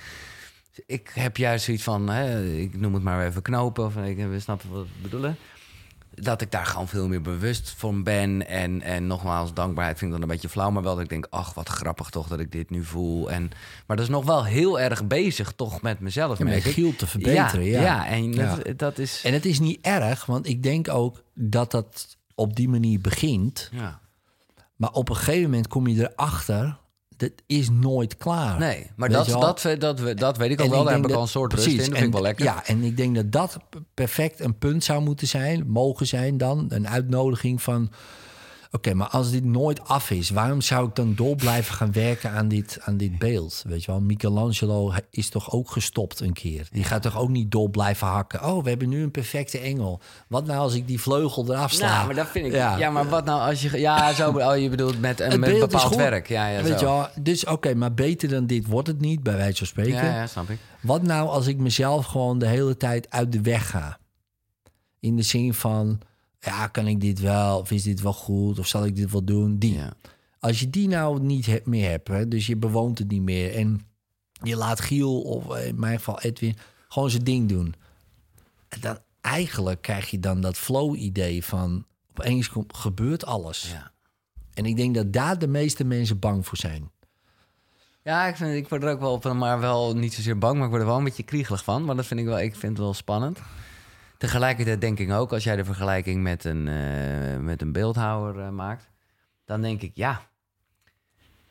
ik heb juist zoiets van, hè, ik noem het maar even knopen, of ik we snappen wat we bedoelen. Dat ik daar gewoon veel meer bewust van ben. En, en nogmaals, dankbaarheid vind ik dan een beetje flauw. Maar wel dat ik denk, ach, wat grappig toch dat ik dit nu voel. En, maar dat is nog wel heel erg bezig toch met mezelf. Ja, met. Giel te verbeteren, ja. Ja, en Ja. Dat, dat is... En het is niet erg, want ik denk ook dat dat op die manier begint. Ja. Maar op een gegeven moment kom je erachter, dat is nooit klaar. Nee, maar dat, dat, dat, dat, dat weet ik ook En wel. Daar denk heb ik al een soort precies, rust in. Dat en, vind ik wel lekker. Ja, en ik denk dat dat perfect een punt zou moeten zijn, mogen zijn dan. Een uitnodiging van, oké, maar als dit nooit af is... waarom zou ik dan door blijven gaan werken aan dit, aan dit beeld? Weet je wel, Michelangelo is toch ook gestopt een keer? Die gaat toch ook niet door blijven hakken? Oh, we hebben nu een perfecte engel. Wat nou als ik die vleugel eraf sla? Nou, maar dat vind ik. Ja, maar wat nou als je. Ja, zo. Oh, je bedoelt met een met bepaald werk. Ja, ja, Weet zo. je wel, dus oké, maar beter dan dit wordt het niet, bij wijze van spreken. Ja, ja, snap ik. Wat nou als ik mezelf gewoon de hele tijd uit de weg ga? In de zin van, ja, kan ik dit wel? Of is dit wel goed? Of zal ik dit wel doen? Die. Ja. Als je die nou niet he- meer hebt, hè, dus je bewoont het niet meer... en je laat Giel, of in mijn geval Edwin, gewoon zijn ding doen... dan eigenlijk krijg je dan dat flow-idee van... opeens komt, gebeurt alles. Ja. En ik denk dat daar de meeste mensen bang voor zijn. Ja, ik, vind, ik word er ook wel op, maar wel niet zozeer bang, maar ik word er wel een beetje kriegelig van. Maar dat vind ik wel, ik vind het wel spannend. Tegelijkertijd denk ik ook, als jij de vergelijking met een, eh, met een beeldhouwer eh, maakt, dan denk ik, ja,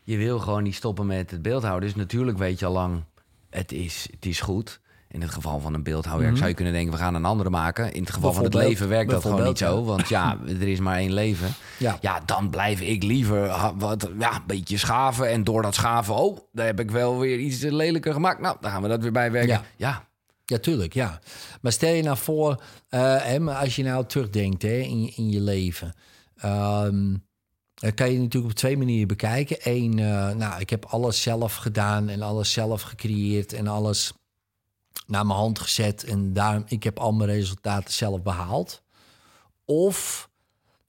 je wil gewoon niet stoppen met het beeldhouden. Dus natuurlijk weet je al lang, het is, het is goed. In het geval van een beeldhouwer zou je kunnen denken, we gaan een andere maken. In het geval van het Mhm. Leven werkt dat gewoon niet zo. Want ja, er is maar één leven. Ja. Ja, dan blijf ik liever wat, ja, een beetje schaven. En door dat schaven, oh, daar heb ik wel weer iets lelijker gemaakt. Nou, dan gaan we dat weer bijwerken. Ja. Ja, Ja, tuurlijk, ja. Maar stel je nou voor, eh, hè, als je nou terugdenkt hè, in, in je leven... ehm, dan kan je natuurlijk op twee manieren bekijken. Eén, eh, nou, ik heb alles zelf gedaan en alles zelf gecreëerd... en alles naar mijn hand gezet en daarom, ik heb al mijn resultaten zelf behaald. Of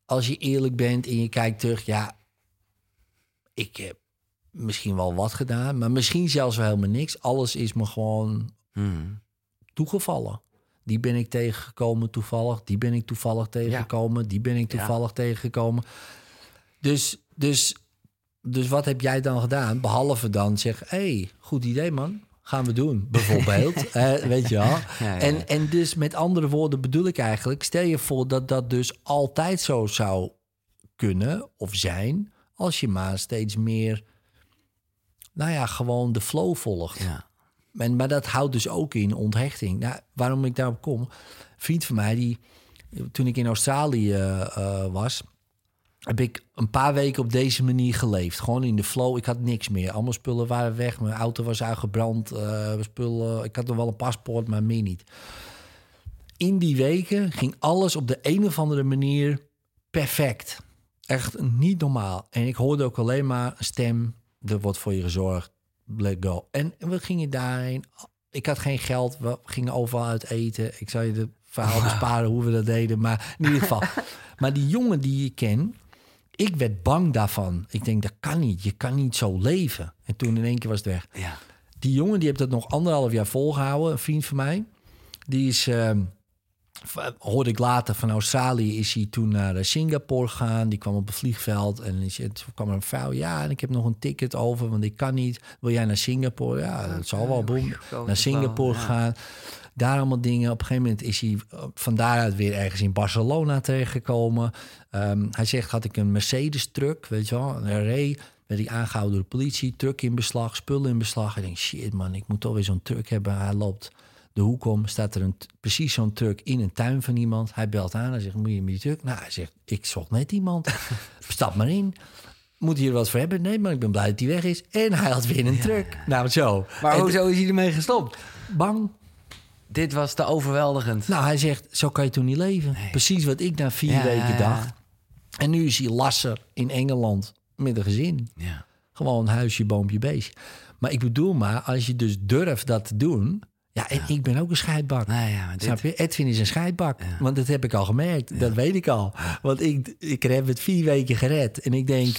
als je eerlijk bent en je kijkt terug, ja, ik heb misschien wel wat gedaan, maar misschien zelfs wel helemaal niks. Alles is me gewoon Hmm. Toegevallen. Die ben ik tegengekomen toevallig. Die ben ik toevallig tegengekomen. Die ben ik Ja. toevallig tegengekomen. Dus, dus, dus wat heb jij dan gedaan? Behalve dan zeggen, hey, goed idee man. Gaan we doen, bijvoorbeeld. Eh, weet je wel. Ja. En, en dus met andere woorden bedoel ik eigenlijk... stel je voor dat dat dus altijd zo zou kunnen of zijn... als je maar steeds meer, nou ja, gewoon de flow volgt. ja. Maar dat houdt dus ook in onthechting. Nou, waarom ik daarop kom? Een vriend van mij, die, toen ik in Australië eh, was, heb ik een paar weken op deze manier geleefd. Gewoon in de flow. Ik had niks meer. Allemaal spullen waren weg. Mijn auto was uitgebrand. eh, spullen. Ik had nog wel een paspoort, maar meer niet. In die weken ging alles op de een of andere manier perfect. Echt niet normaal. En ik hoorde ook alleen maar een stem. Er wordt voor je gezorgd. Let go. En we gingen daarheen. Ik had geen geld. We gingen overal uit eten. Ik zou je de verhaal besparen hoe we dat deden. Maar in ieder geval. maar die jongen die je ken ik werd bang daarvan. Ik denk, dat kan niet. Je kan niet zo leven. En toen in één keer was het weg. Ja. Die jongen die heeft dat nog anderhalf jaar volgehouden, een vriend van mij. Die is, ehm, hoorde ik later, van Australië is hij toen naar eh, Singapore gegaan. Die kwam op het vliegveld en is, toen kwam er een vrouw. Ja, en ik heb nog een ticket over, want ik kan niet. Wil jij naar Singapore? Ja, dat zal wel. Boem. Naar Singapore ja. gegaan. Daar allemaal dingen. Op een gegeven moment is hij eh, van daaruit weer ergens in Barcelona terechtgekomen. Ehm, hij zegt, had ik een Mercedes-truck, weet je wel. En hij reed, werd hij aangehouden door de politie. Truck in beslag, spullen in beslag. Ik denk, shit man, ik moet toch weer zo'n truck hebben. Hij loopt de hoek om, staat er een, precies zo'n truck in een tuin van iemand. Hij belt aan en zegt, moet je met die truck? Nou, hij zegt, ik zocht net iemand. Stap maar in. Moet hier wat voor hebben? Nee, maar ik ben blij dat hij weg is. En hij had weer een truck. Nou, zo. Maar En hoezo is hij ermee gestopt? Bang. Dit was te overweldigend. Nou, hij zegt, zo kan je toen niet leven. Precies wat ik na vier Ja, weken ja, ja. dacht. En nu is hij lasser in Engeland met een gezin. Ja. Gewoon huisje, boompje, beestje. Maar ik bedoel maar, als je dus durft dat te doen... Ja, en ik ben ook een scheidbak. Nou ja, dit- Snap je? Edwin is een scheidbak. Want dat heb ik al gemerkt. Dat weet ik al. Want ik, ik heb het vier weken gered. En ik denk,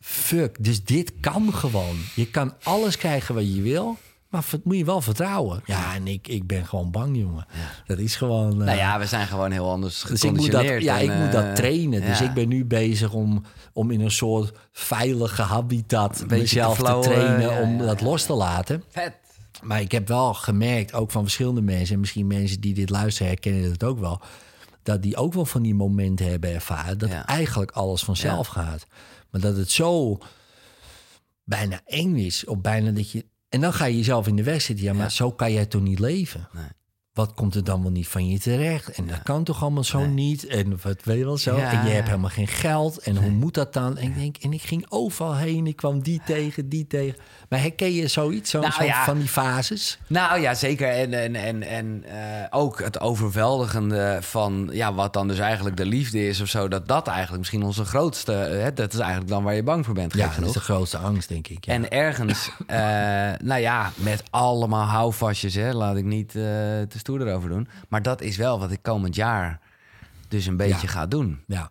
fuck, dus dit kan gewoon. Je kan alles krijgen wat je wil. Maar moet je wel vertrouwen. Ja, en ik, ik ben gewoon bang, jongen. Dat is gewoon... eh, Nou ja, we zijn gewoon heel anders dus ik moet dat, ja, en, ik moet dat eh, trainen. Dus ik ben nu bezig om, om in een soort veilige habitat mezelf te te, trainen ja, om dat los te laten. Vet. Maar ik heb wel gemerkt, ook van verschillende mensen... en misschien mensen die dit luisteren herkennen het ook wel... dat die ook wel van die momenten hebben ervaren... dat Ja. eigenlijk alles vanzelf gaat. Maar dat het zo bijna eng is, of bijna dat je... En dan ga je jezelf in de weg zitten. Ja, maar Ja. zo kan jij toch niet leven? Nee. Wat komt er dan wel niet van je terecht? En dat kan toch allemaal zo niet? En wat weet je wel zo? Ja. En je hebt helemaal geen geld. En hoe moet dat dan? En ik denk, en ik ging overal heen. Ik kwam die tegen, die tegen. Maar herken je zoiets? Zo, Nou zo van die fases? Nou ja, zeker. En, en, en, en eh, ook het overweldigende van ja, wat dan dus eigenlijk de liefde is of zo. Dat dat eigenlijk misschien onze grootste... eh, Hè, dat is eigenlijk dan waar je bang voor bent, Ja, dat is de grootste angst, denk ik. En ergens, eh, nou ja, met allemaal houvastjes, hè, laat ik niet te stoer erover doen. Maar dat is wel wat ik komend jaar dus een beetje Ja. ga doen. ja.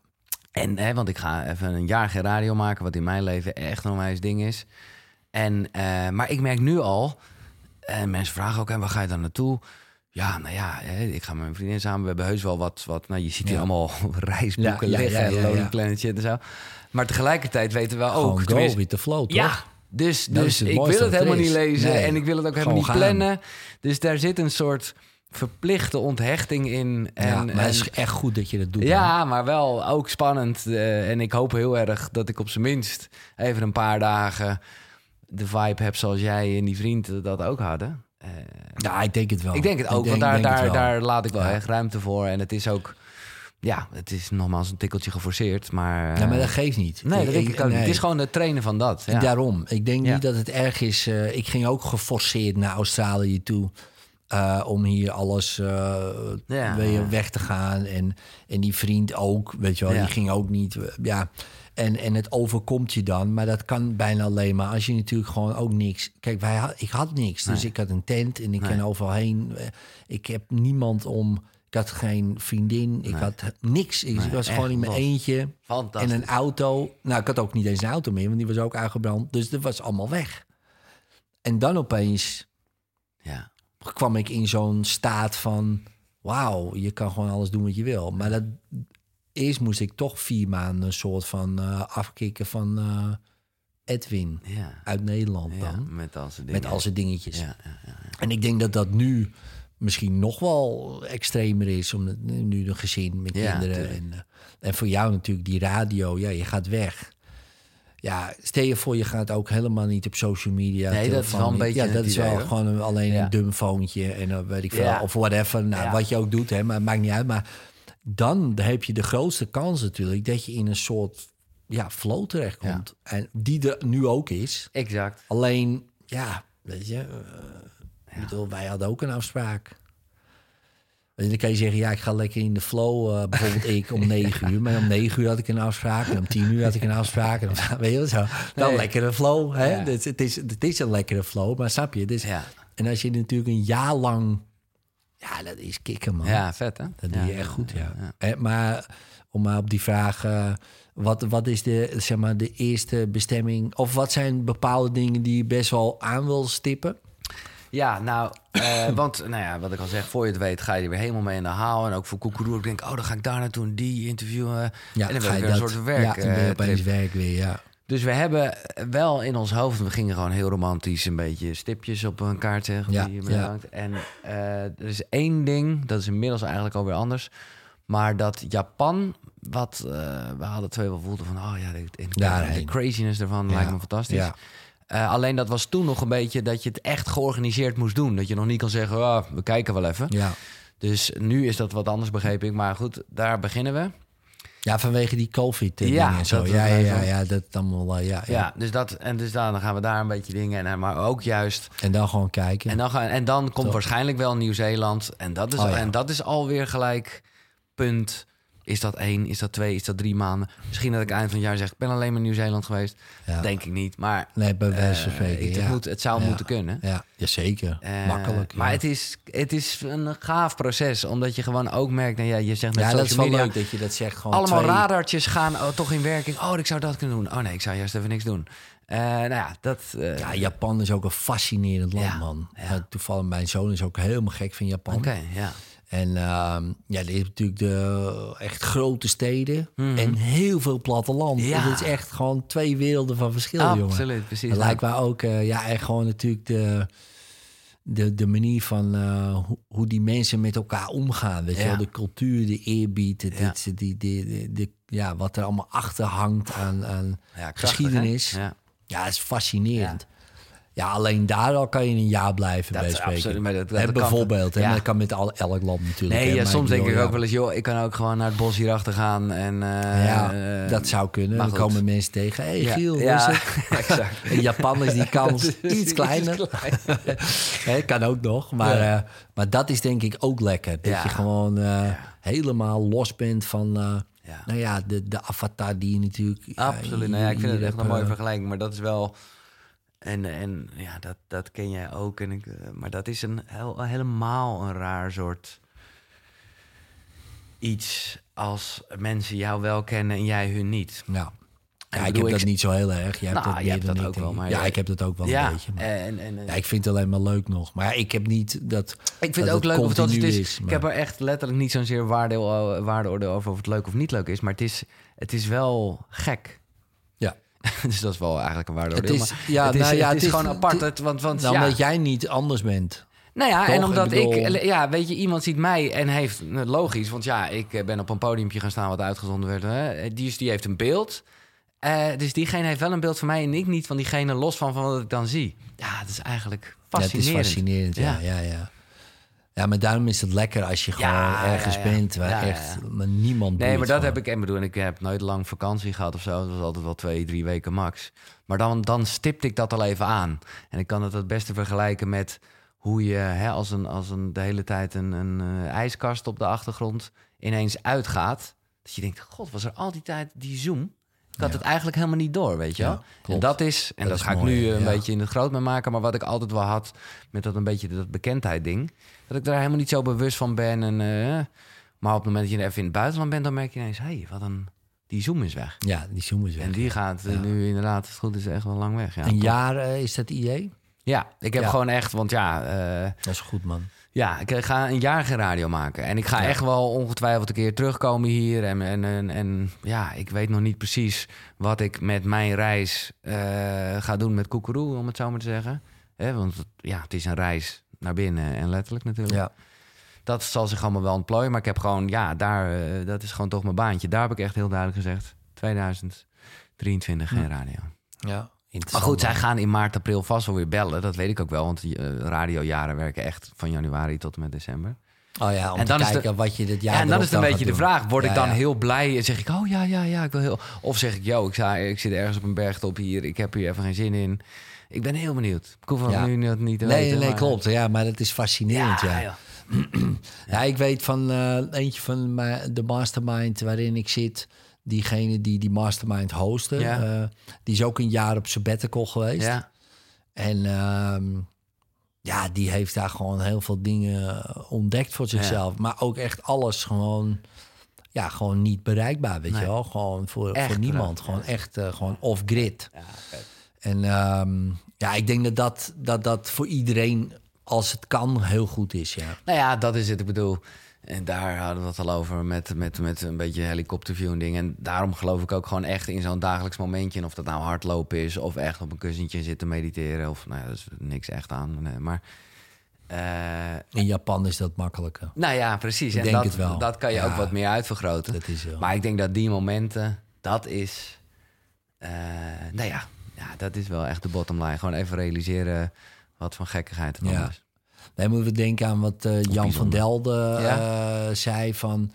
En, hè, want ik ga even een jaar geen radio maken, wat in mijn leven echt een onwijs ding is. En, eh, maar ik merk nu al, en mensen vragen ook, en waar ga je dan naartoe? Ja, nou ja, hè, ik ga met mijn vriendin samen. We hebben heus wel wat, wat nou, je ziet hier Ja. allemaal reisboeken Ja, liggen, en Lonely ja. Planet shit en zo. Maar tegelijkertijd weten we ook... Gewoon go tenminste- with the flow, toch? ja, dus, dus ik wil het helemaal niet lezen Nee, en ik wil het ook helemaal niet gaan. plannen. Dus daar zit een soort verplichte onthechting in. En, ja, maar en- het is echt goed dat je dat doet. ja, maar wel ook spannend. eh, en ik hoop heel erg dat ik op zijn minst even een paar dagen de vibe heb zoals jij en die vriend dat ook hadden. Eh, Ja, ik denk het wel. ik denk het ook, denk- want daar, daar, daar laat ik wel Ja. echt ruimte voor. En het is ook, ja, het is nogmaals een tikkeltje geforceerd. Maar, Ja, maar dat geeft niet. nee, dat ik nee. Het is gewoon het trainen van dat. Ja. Daarom. Ik denk niet dat het erg is. eh, ik ging ook geforceerd naar Australië toe. Eh, om hier alles eh, Ja. weer weg te gaan. En, en die vriend ook, weet je wel, Ja. die ging ook niet. Ja. En, en het overkomt je dan. Maar dat kan bijna alleen maar als je natuurlijk gewoon ook niks... Kijk, wij, had- ik had niks. Dus ik had een tent en ik Nee. kan overal heen. Ik heb niemand om... Ik had geen vriendin. Ik Nee. had niks. Ik was gewoon in mijn eentje. Fantastisch. En een auto. Nou, ik had ook niet eens een auto meer, want die was ook uitgebrand. Dus dat was allemaal weg. En dan opeens Ja. Kwam ik in zo'n staat van... Wauw, je kan gewoon alles doen wat je wil. Maar dat, eerst moest ik toch vier maanden een soort van eh, afkicken van eh, Edwin Ja. uit Nederland ja, dan. met al zijn dingen. met al zijn dingetjes. Ja, ja, ja. En ik denk dat dat nu misschien nog wel extremer is. Omdat nu een gezin met Ja, kinderen. En, eh, en voor jou natuurlijk die radio. Ja, je gaat weg. Ja, stel je voor, je gaat ook helemaal niet op social media. Nee, dat is wel een niet. beetje Ja, dat is wel gewoon een- alleen Ja. een dum phoontje. En dan weet ik veel. Ja. Of whatever. Nou, Ja. Wat je ook doet, hè, maar het maakt niet uit. Maar dan heb je de grootste kans natuurlijk... dat je in een soort ja, flow terechtkomt. En die er nu ook is. Exact. Alleen, ja, weet je, eh, bedoel, wij hadden ook een afspraak. Je, dan kan je zeggen, ja, ik ga lekker in de flow. eh, bijvoorbeeld ik om negen uur. Maar om negen uur had ik een afspraak. En om tien uur had ik een afspraak. En dan, weet je zo. Dan Nee. lekkere flow. Hè? Ja. Dus het, is, het is een lekkere flow, maar snap je? Dus, Ja. En als je natuurlijk een jaar lang Ja, dat is kicken, man. Ja, vet hè? Dat doe je echt goed, ja. maar om maar op die vraag... eh, wat, wat is de, zeg maar, de eerste bestemming... of wat zijn bepaalde dingen die je best wel aan wil stippen? Ja, nou, eh, want nou ja, wat ik al zeg, voor je het weet ga je er weer helemaal mee in de haal. En ook voor Koekeroe, ik denk, oh, dan ga ik daar naartoe en die interviewen. Ja, en dan ga je weer een soort werk. Ja, dan ben je eh, opeens werk weer, ja. Dus we hebben wel in ons hoofd, we gingen gewoon heel romantisch een beetje stipjes op een kaart zeggen. Ja, die ja. En eh, er is één ding, dat is inmiddels eigenlijk alweer anders. Maar dat Japan, wat we hadden twee wel voelden van, oh ja, de, de, craziness ervan lijkt me fantastisch. Eh, alleen dat was toen nog een beetje dat je het echt georganiseerd moest doen. Dat je nog niet kan zeggen, ah, we kijken wel even. Ja. Dus nu is dat wat anders, begreep ik. Maar goed, daar beginnen we. ja, vanwege die covid eh, Ja, en zo. Ja, ja, ja, ja, dat allemaal, eh, ja, Ja, ja. dus, dat, en dus dan gaan we daar een beetje dingen. En, maar ook juist En dan gewoon kijken. En dan, gaan, en dan komt Top. waarschijnlijk wel Nieuw-Zeeland. En, dat is Oh, ja. en dat is alweer gelijk punt. Is dat één, is dat twee, is dat drie maanden? Misschien dat ik eind van het jaar zeg... ik ben alleen maar in Nieuw-Zeeland geweest. Ja. Denk ik niet. Maar nee, bij wijze van eh, spreken, het, ja. moet, het zou Ja. moeten kunnen. Ja, jazeker. Eh, Makkelijk. Maar het, is, het is een gaaf proces. Omdat je gewoon ook merkt... Nou ja, je zegt met ja, dat is wel media... leuk dat je dat zegt. Gewoon Allemaal twee- radartjes gaan oh, toch in werking. Oh, ik zou dat kunnen doen. Oh nee, ik zou juist even niks doen. Eh, nou ja, dat... Ja, Japan is ook een fascinerend land, Ja, man. ja. Uh, toevallig, mijn zoon is ook helemaal gek van Japan. Oké, ja. En ehm ja, er is natuurlijk de echt grote steden Mhm. en heel veel platteland. Ja. Het is echt gewoon twee werelden van verschil, jongen. Absoluut, precies. Lijkt mij ook, eh, ja, en gewoon natuurlijk de, de, de manier van eh, hoe, hoe die mensen met elkaar omgaan. Weet je wel, de cultuur, de eerbied, het, Ja. het- die, die, die, die- ja, wat er allemaal achter hangt aan, aan krachtig, geschiedenis. hè? Ja. Ja, het is fascinerend. Ja. alleen daar al kan je een jaar blijven Dat bij absoluut, maar dat- dat Hè, kan- bijvoorbeeld, ja. maar dat kan met al, elk land natuurlijk. Nee, hè, ja, maar soms denk ik ook ja. wel eens, joh, ik kan ook gewoon naar het bos hierachter gaan. En, eh, Ja, eh, dat zou kunnen. Dan komen mensen tegen. Hé, hey, Giel, hoe ja, is het? exact. Een Japan is die kans is iets kleiner. Hè, kan ook nog. Maar, eh, maar dat is denk ik ook lekker. Dat je gewoon helemaal los bent van... Nou ja, de, de avatar die je natuurlijk... Absoluut. Nou ja, ik vind het echt een mooie vergelijking, maar dat is wel. En, en ja, dat, dat ken jij ook. En ik, eh, maar dat is een heel, helemaal een raar soort iets als mensen jou wel kennen en jij hun niet. Ja. Ik Ja, ik heb dat ik- niet zo heel erg. Jij hebt Nou, dat je meer hebt dan dat ik, ook denk wel, ik. maar ja, ik heb dat ook wel ja, een beetje. Maar, en, en, en- ja, ik vind het alleen maar leuk nog. Maar ja, ik heb niet dat. Ik vind dat het ook leuk of het, is. is, Ik heb er echt letterlijk niet zozeer waardeoordeel waardeoordeel over of het leuk of niet leuk is. Maar het is, het is wel gek. Dus dat is wel eigenlijk een waardeoordeel. Het is- maar ja, het is, nou ja, het het is is- gewoon apart. het- want, want, Nou, ja. omdat jij niet anders bent. Nou ja, Toch? en omdat Ik ja, weet je, iemand ziet mij en heeft, nou, logisch, want ja, ik eh, ben op een podiumpje gaan staan wat uitgezonden werd. Hè? Die, is- die heeft een beeld. Eh, dus diegene heeft wel een beeld van mij en ik niet van diegene, los van, van wat ik dan zie. Ja, dat is eigenlijk Ja, het fascinerend. is fascinerend, ja. ja. ja, ja. Maar daarom is het lekker als je gewoon Ja, ergens ja, ja. bent waar Ja, ja, echt ja. maar niemand Nee, maar dat heb ik, en bedoel, en ik heb nooit lang vakantie gehad of zo. Dat was altijd wel twee, drie weken max. Maar dan, dan stipte ik dat al even aan. En ik kan het het beste vergelijken met hoe je hè, als, een, als een, de hele tijd een, een eh, ijskast op de achtergrond ineens uitgaat. Dat je denkt, god, was er al die tijd die zoom? Ik had Ja. het eigenlijk helemaal niet door, weet je Ja, wel? En dat is, en Dat ga mooi, ik nu eh, een beetje in het groot mee maken. Maar wat ik altijd wel had met dat een beetje dat bekendheid ding. Dat ik daar helemaal niet zo bewust van ben. En, eh, maar op het moment dat je even in het buitenland bent, dan merk je ineens, hé, hey, wat een, die zoom is weg. Ja, die zoom is weg. En die gaat eh, Ja. nu inderdaad, het goed is, echt wel lang weg. Ja, een jaar is dat IE? Ja, ik heb Ja. gewoon echt, want ja, Dat is goed, man. Ja, ik ga een jaar geen radio maken. En ik ga Ja. echt wel ongetwijfeld een keer terugkomen hier. En, en, en, en ja, ik weet nog niet precies wat ik met mijn reis eh, ga doen met Koekeroe, om het zo maar te zeggen. Want ja, het is een reis naar binnen en letterlijk natuurlijk. Ja. Dat zal zich allemaal wel ontplooien. Maar ik heb gewoon, ja, daar, eh, dat is gewoon toch mijn baantje. Daar heb ik echt heel duidelijk gezegd, 2023 geen radio. ja. Maar goed, zij gaan in maart, april vast wel weer bellen. Dat weet ik ook wel, want die eh, radiojaren werken echt van januari tot en met december. Oh ja, om En te dan is kijken de- wat je dit jaar Ja, en dan is het een beetje de vraag: word ik dan ja. heel blij en zeg ik, oh ja, ja, ja, ik wil heel. Of zeg ik, yo, ik, sta, ik zit ergens op een bergtop hier, ik heb hier even geen zin in. Ik ben heel benieuwd. Ik hoef Ja. nu niet, niet te Nee, weten. nee, maar- klopt. Ja, maar dat is fascinerend, ja. ja. Ja, ik weet van eh, eentje van de mastermind waarin ik zit. Diegene die die mastermind hostte. Ja. eh, die is ook een jaar op sabbatical geweest. Ja. En ehm, ja, die heeft daar gewoon heel veel dingen ontdekt voor zichzelf. Maar ook echt alles gewoon, ja, gewoon niet bereikbaar, weet Nee. je wel. Gewoon voor, Echt voor niemand. Gewoon echt eh, gewoon off-grid. En ehm, ja, ik denk dat dat, dat dat voor iedereen, als het kan, heel goed is, ja. Nou ja, dat is het. Ik bedoel, en daar hadden we het al over met, met, met een beetje helikopterview en dingen. En daarom geloof ik ook gewoon echt in zo'n dagelijks momentje. En of dat nou hardlopen is of echt op een kussentje zitten mediteren. Of nou ja, er is niks echt aan. Nee, maar eh, In Japan is dat makkelijker. nou ja, precies. Ik en denk dat, het wel. dat kan je Ja. ook wat meer uitvergroten. Dat is. Maar ik denk dat die momenten, dat is... eh, nou ja, ja, dat is wel echt de bottom line. Gewoon even realiseren wat voor gekkigheid het Ja. is. Dan moeten we denken aan wat eh, Jan van. Delden Ja. eh, zei van...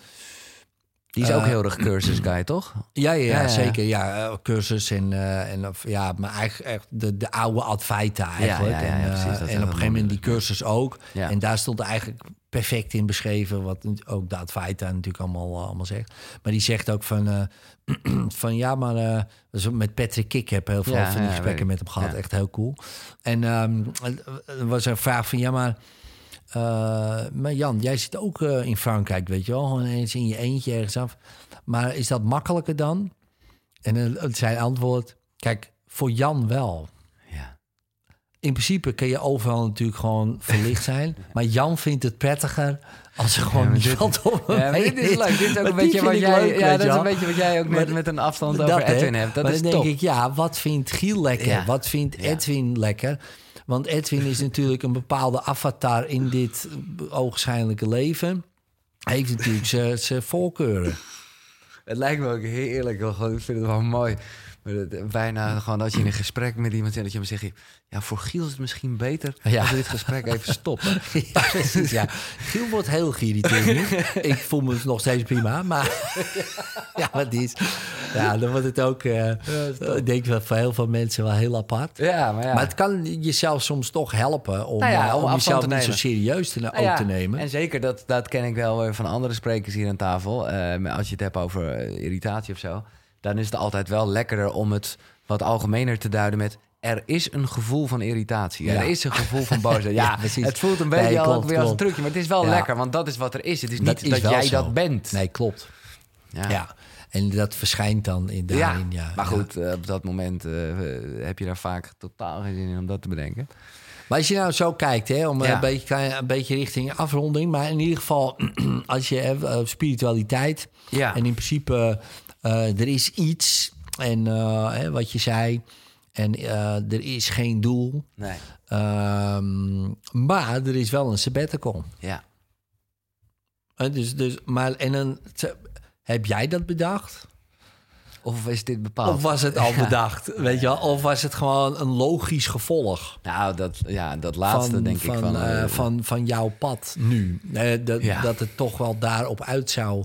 Die is ook Eh, heel erg cursus guy, toch? Ja, ja, zeker. Ja, eh, cursus en, eh, en of, ja, maar eigenlijk echt de, de oude Advaita eigenlijk. en, precies. En op een gegeven moment die cursus ook. Ja. En daar stond eigenlijk perfect in beschreven wat ook de Advaita natuurlijk allemaal, allemaal zegt. Maar die zegt ook van, van ja, maar dus met Patrick Kik heb heel veel van die gesprekken met hem gehad. Echt heel cool. En er was een vraag van ja, maar eh, maar Jan, jij zit ook eh, in Frankrijk, weet je wel? Gewoon eens in je eentje ergens af. Maar is dat makkelijker dan? En eh, zijn antwoord, kijk, voor Jan wel. Ja. In principe kun je overal natuurlijk gewoon verlicht zijn. Maar Jan vindt het prettiger als er gewoon dit- niemand om hem Ja, maar dit is leuk. Dit is ook Maar een beetje wat jij... leuk, ja, dat is een beetje wat jij ook met, met een afstand Dat, over. Edwin hebt. Dat maar is dan top. denk ik, ja, wat vindt Giel lekker? Ja. Wat vindt Ja. Edwin lekker? Want Edwin is natuurlijk een bepaalde avatar in dit ogenschijnlijke leven. Hij heeft natuurlijk zijn- voorkeuren. Het lijkt me ook heerlijk. Gewoon, Ik vind het wel mooi. Het- Bijna gewoon als je in een gesprek met iemand zit... dat je hem zegt... Ja, voor Giel is het misschien beter Ja. als we dit gesprek even stoppen. Ja, precies, ja. Giel wordt heel geïrriteerd nu. Ik voel me nog steeds prima, maar... ja, maar die is... Ja, dan wordt het ook... eh, ik denk dat voor heel veel mensen wel heel apart. Ja, maar ja. Maar het kan jezelf soms toch helpen om, Nou ja, eh, om jezelf niet zo serieus te, Nou ook te nemen. En zeker, dat, dat ken ik wel van andere sprekers hier aan tafel. Eh, maar als je het hebt over eh, irritatie of zo... dan is het altijd wel lekkerder om het wat algemener te duiden met... er is een gevoel van irritatie. Ja. Er is een gevoel van boosheid. Ja, Ja, precies. het voelt een beetje Nee, al klopt, weer als een trucje. Maar het is wel Ja. lekker, want dat is wat er is. Het is Dat niet is dat, jij zo. dat bent. Nee, klopt. Ja. Ja. En dat verschijnt dan in daarin. Ja. maar goed, eh, op dat moment eh, heb je daar vaak totaal geen zin in om dat te bedenken. Maar als je nou zo kijkt, hè, om Ja. een, beetje, een beetje richting afronding. Maar in ieder geval, als je hebt eh, spiritualiteit. Ja. En in principe, eh, er is iets. En eh, hè, wat je zei. En eh, er is geen doel. Nee. Ehm, maar er is wel een sabbatical. Ja. Eh, dus, dus, maar, en dan, heb jij dat bedacht? Of is dit bepaald? Of was het al bedacht? Weet je wel? Of was het gewoon een logisch gevolg? Nou, dat, ja, dat laatste van, denk van, ik van... eh, eh, van, van jouw pad nu. Eh, dat, Ja. dat het toch wel daarop uit zou.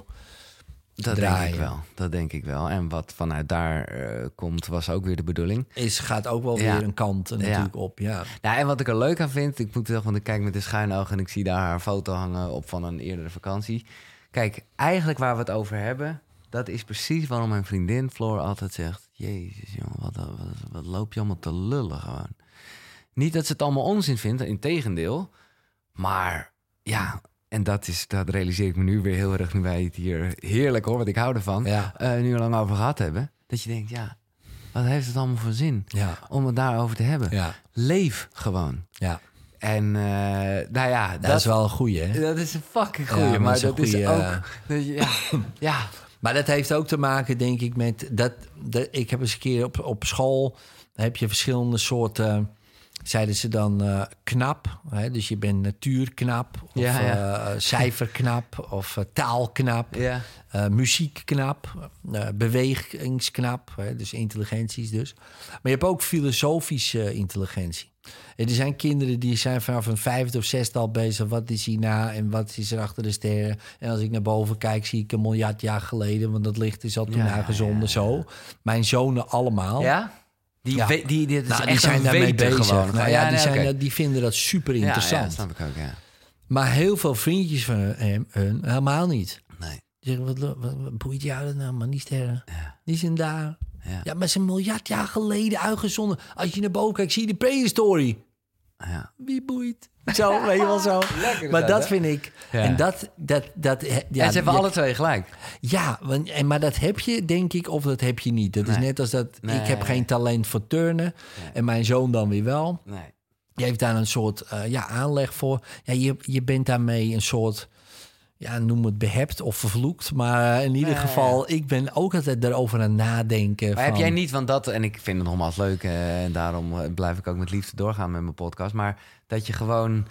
Dat draaien. denk ik wel. Dat denk ik wel. En wat vanuit daar eh, komt, was ook weer de bedoeling. Is, gaat ook wel Ja. weer een kant eh, natuurlijk op. Ja. Nou, en wat ik er leuk aan vind, ik moet zeggen, want ik kijk met de schuine ogen en ik zie daar haar foto hangen op van een eerdere vakantie. Kijk, eigenlijk waar we het over hebben, dat is precies waarom mijn vriendin Floor altijd zegt: Jezus, jongen, wat, wat, wat loop je allemaal te lullen gewoon. Niet dat ze het allemaal onzin vindt, in tegendeel. Maar ja, en dat, is, dat realiseer ik me nu weer heel erg nu wij het hier heerlijk hoor, want ik hou ervan, Ja. eh, nu lang over gehad hebben. Dat je denkt, ja, wat heeft het allemaal voor zin Ja. om het daarover te hebben? Ja. Leef gewoon. ja. En eh, nou ja, Dat, is wel een goeie, hè? dat is een fucking goeie. maar maar dat is dat ook... dat ja, ja, Maar dat heeft ook te maken, denk ik, met dat. dat ik heb eens een keer op, op school. heb je verschillende soorten. Zeiden ze dan eh, knap. Hè? Dus je bent natuurknap. Of Ja, ja. eh, cijferknap. Of eh, taalknap. ja. muziekknap. bewegingsknap. Hè? Dus intelligenties dus. Maar je hebt ook filosofische intelligentie. En er zijn kinderen die zijn vanaf een vijfde of zesde al bezig. Wat is hierna en wat is er achter de sterren? En als ik naar boven kijk, zie ik een miljard jaar geleden. Want dat licht is al toen ja, aangezonden. Zo. Mijn zonen allemaal. ja? Die, Ja. we- die, die, Nou, die echt zijn daarmee bezig. Gewoon. Nou ja, die, nee, zijn, oké. dat- die vinden dat super interessant. Ja, snap ik ook, ja. maar heel veel vriendjes van hem, hun helemaal niet. Nee, Die zeggen, wat, lo- wat, wat boeit jou dat nou, maar die sterren. Die zijn daar. ja. Ja, maar ze zijn een miljard jaar geleden uitgezonden. Als je naar boven kijkt, zie je de prehistorie. ja. Wie boeit? Zo, weet je wel zo. Lekker maar dat, dat hè? vind ik... Ja. En dat... dat, dat ja, en ze hebben je- alle twee gelijk. Ja, want, en, maar dat heb je denk ik of dat heb je niet. Dat is net als dat ik heb Nee. geen talent voor turnen en mijn zoon dan weer wel. Nee. Je heeft daar een soort eh, ja, aanleg voor. Ja, je, je bent daarmee een soort, ja, noem het behept of vervloekt. Maar in ieder geval, ik ben ook altijd erover aan het nadenken. Maar van, heb jij niet, want dat, en ik vind het nogmaals leuk eh, en daarom eh, blijf ik ook met liefde doorgaan met mijn podcast. Maar dat je gewoon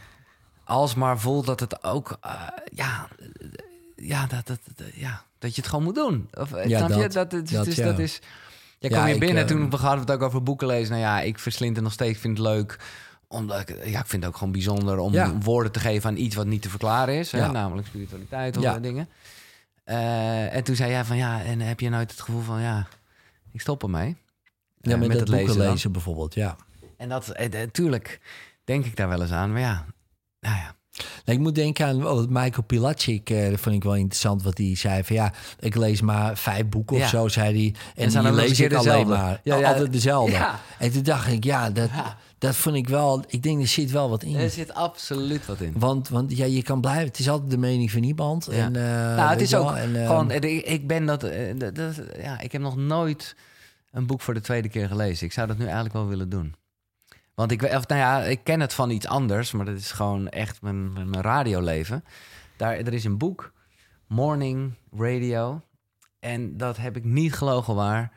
alsmaar voelt dat het ook, eh, ja, ja, dat, dat, dat- ja, dat je het gewoon moet doen. Of, Ja, snap je? dat- Dat, dat, dus ja. dat is. Ja, kwam hier ik, binnen, eh, toen we hadden we het ook over boeken lezen. Nou ja, ik verslind het nog steeds, vind het leuk. Omdat ik, ja, ik vind het ook gewoon bijzonder om Ja. woorden te geven aan iets wat niet te verklaren is. Hè? Namelijk spiritualiteit of Ja. dingen. Eh, en toen zei jij van ja, en heb je nooit het gevoel van ja, ik stop ermee. ja, Eh, met, het lezen lezen, bijvoorbeeld, ja. En dat, eh, eh, denk ik daar wel eens aan. Maar ja, nou ja. Ik moet denken aan oh, Michael Pilacic. dat vond ik wel interessant wat hij zei. Van ja, ik lees maar vijf boeken Ja. of zo, zei hij. En, die dan lees ik alleen dezelfde. maar. Ja, ja. Altijd dezelfde. En toen dacht ik, ja, dat, Ja. Dat vond ik wel... Ik denk, er zit wel wat in. Er zit absoluut wat in. Want, want ja, je kan blijven. Het is altijd de mening van niemand. Ja. En, eh, nou, het is ook wel, en, eh, gewoon, ik, ben dat, eh, dat, dat- ja, ik heb nog nooit een boek voor de tweede keer gelezen. Ik zou dat nu eigenlijk wel willen doen. Want ik, of, nou ja, ik ken het van iets anders, maar dat is gewoon echt mijn, mijn, mijn radioleven. Daar, er is een boek, Morning Radio. En dat heb ik niet gelogen waar.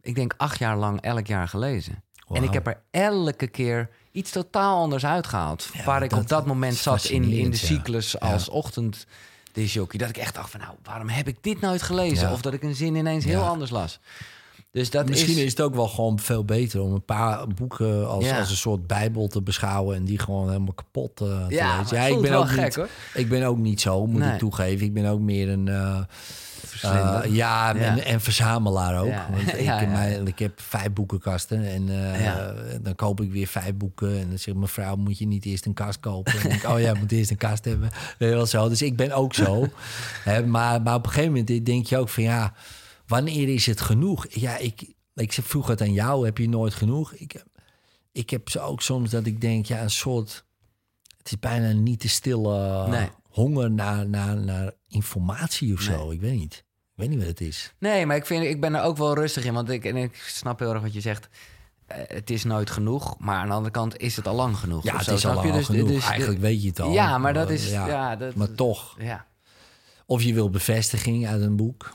Ik denk acht jaar lang elk jaar gelezen. En ik heb er elke keer iets totaal anders uitgehaald. Ja, waar ik dat op dat moment zat in, in de ja. cyclus als Ja. ochtenddisjockey. Dat ik echt dacht van nou, waarom heb ik dit nooit gelezen? Ja. Of dat ik een zin ineens heel Ja. anders las. Dus dat Misschien is... is... het ook wel gewoon veel beter om een paar boeken als, Ja. als een soort bijbel te beschouwen en die gewoon helemaal kapot eh, te Ja, lezen. het voelt wel ook gek, niet, hoor. Ik ben ook niet zo, moet Nee. ik toegeven. Ik ben ook meer een eh, Verslinder. eh, ja, Ja. En, en verzamelaar ook. Ja. Want ik, mijn- ik heb vijf boekenkasten en eh, Ja. dan koop ik weer vijf boeken. En dan zegt mevrouw, moet je niet eerst een kast kopen? En denk ik, oh ja, moet eerst een kast hebben. Weet wel zo. Dus ik ben ook zo. Maar, maar op een gegeven moment denk je ook van ja, wanneer is het genoeg? Ja, ik, ik vroeg het aan jou, heb je nooit genoeg? Ik, ik heb zo ook soms dat ik denk, ja, een soort... Het is bijna niet te stille Nee. honger naar, naar, naar informatie of zo. Ik weet niet. Ik weet niet wat het is. Nee, maar ik, vind, ik ben er ook wel rustig in. Want ik, en ik snap heel erg wat je zegt. Eh, het is nooit genoeg. Maar aan de andere kant is het al lang genoeg. Ja, het is al lang Dus- genoeg. dus- Eigenlijk weet je het al. Ja, maar dat is... Ja, Ja, dat, Maar toch. ja. Of je wil bevestiging uit een boek.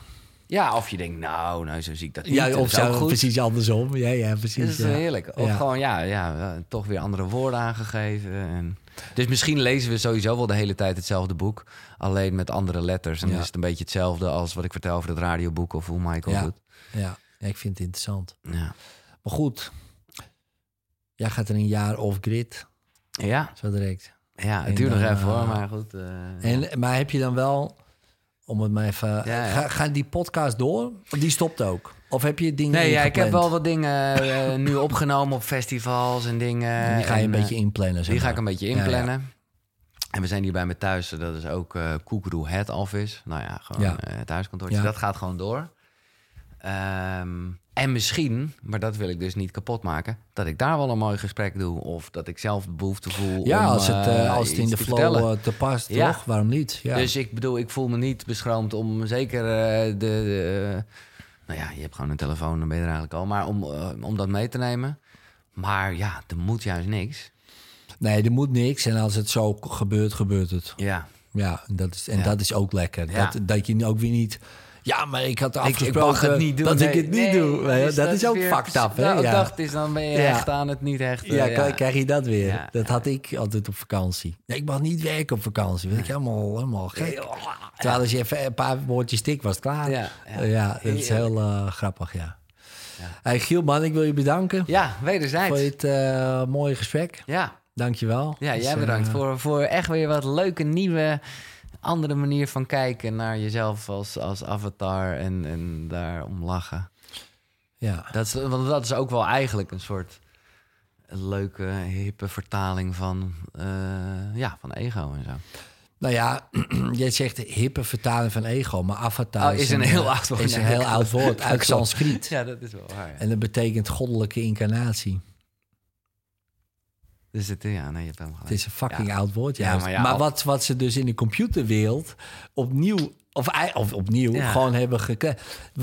Ja, of je denkt, nou, nou, zo zie ik dat niet. Ja, of zo, precies andersom. Ja, ja, precies. Dat is ja. heerlijk. Of Ja. gewoon, ja, ja, toch weer andere woorden aangegeven. En... Dus misschien lezen we sowieso wel de hele tijd hetzelfde boek. Alleen met andere letters. En Ja. dan is het een beetje hetzelfde als wat ik vertel over het radioboek of hoe Michael Ja. doet. Ja. ja, ik vind het interessant. Ja. Maar goed, jij gaat er een jaar off-grid, Ja, zo direct. ja het duurt nog even hoor, eh, maar goed. eh, En, maar heb je dan wel, om het maar even... Ja, ja. Ga, gaat die podcast door? Of die stopt ook? Of heb je dingen Nee, ja, ik heb wel wat dingen eh, nu opgenomen op festivals en dingen. En die ga je een En, eh, beetje inplannen, zeg Die ga ik een beetje inplannen. En we zijn hier bij me thuis. Dat is ook eh Koekeroe Head Office. Nou ja, gewoon Ja. eh. Ja. Dat gaat gewoon door. Ehm, en misschien, maar dat wil ik dus niet kapot maken... dat ik daar wel een mooi gesprek doe. Of dat ik zelf de behoefte voel Ja, om als het, eh, eh, als het in de te flow vertellen. eh, te past, Ja. toch? Waarom niet? Ja. Dus ik bedoel, ik voel me niet beschroomd om zeker de... de- nou ja, je hebt gewoon een telefoon, dan ben je er eigenlijk al. Maar om, om dat mee te nemen. Maar ja, er moet juist niks. Nee, er moet niks. En als het zo gebeurt, gebeurt het. Ja, Ja, en dat is, en Ja. dat is ook lekker. Ja. Dat, dat je ook weer niet... Ja, maar ik had ik, afgesproken ik het niet doen. dat nee, ik het niet nee, doe. Je, dus dat, is ook weer- fucked up, hè? Nou, ja. dacht is, dan ben je Ja. hecht aan het niet hechten. Ja, krijg- krijg je dat weer. Ja. Dat had ik altijd op vakantie. Nee, ik mag niet werken op vakantie. Weet ik helemaal, helemaal gek. Terwijl als je even een paar woordjes stik was, het klaar. Ja, ja. ja. dat is heel eh, grappig, ja. Hey, Giel, man, ik wil je bedanken Ja, wederzijds. voor dit eh, mooie gesprek. Ja, Dankjewel. ja Dus, jij eh, bedankt voor, voor echt weer wat leuke, nieuwe, andere manier van kijken naar jezelf als, als avatar en, en daarom lachen. ja. Dat is, want dat is ook wel eigenlijk een soort leuke, hippe vertaling van, eh, ja, van ego en zo. Nou ja, jij zegt hippe vertaling van ego, maar avatar Oh, is een heel eh, oud woord. Is een heel oud woord uit. Sanskriet. Ja, dat is wel waar. ja. En dat betekent goddelijke incarnatie. Dus het, ja, nee, je hebt helemaal Het gelijk. is een fucking Ja. oud woord, juist. maar maar ja, al- wat, wat ze dus in de computerwereld opnieuw, of, opnieuw, gewoon hebben gekregen.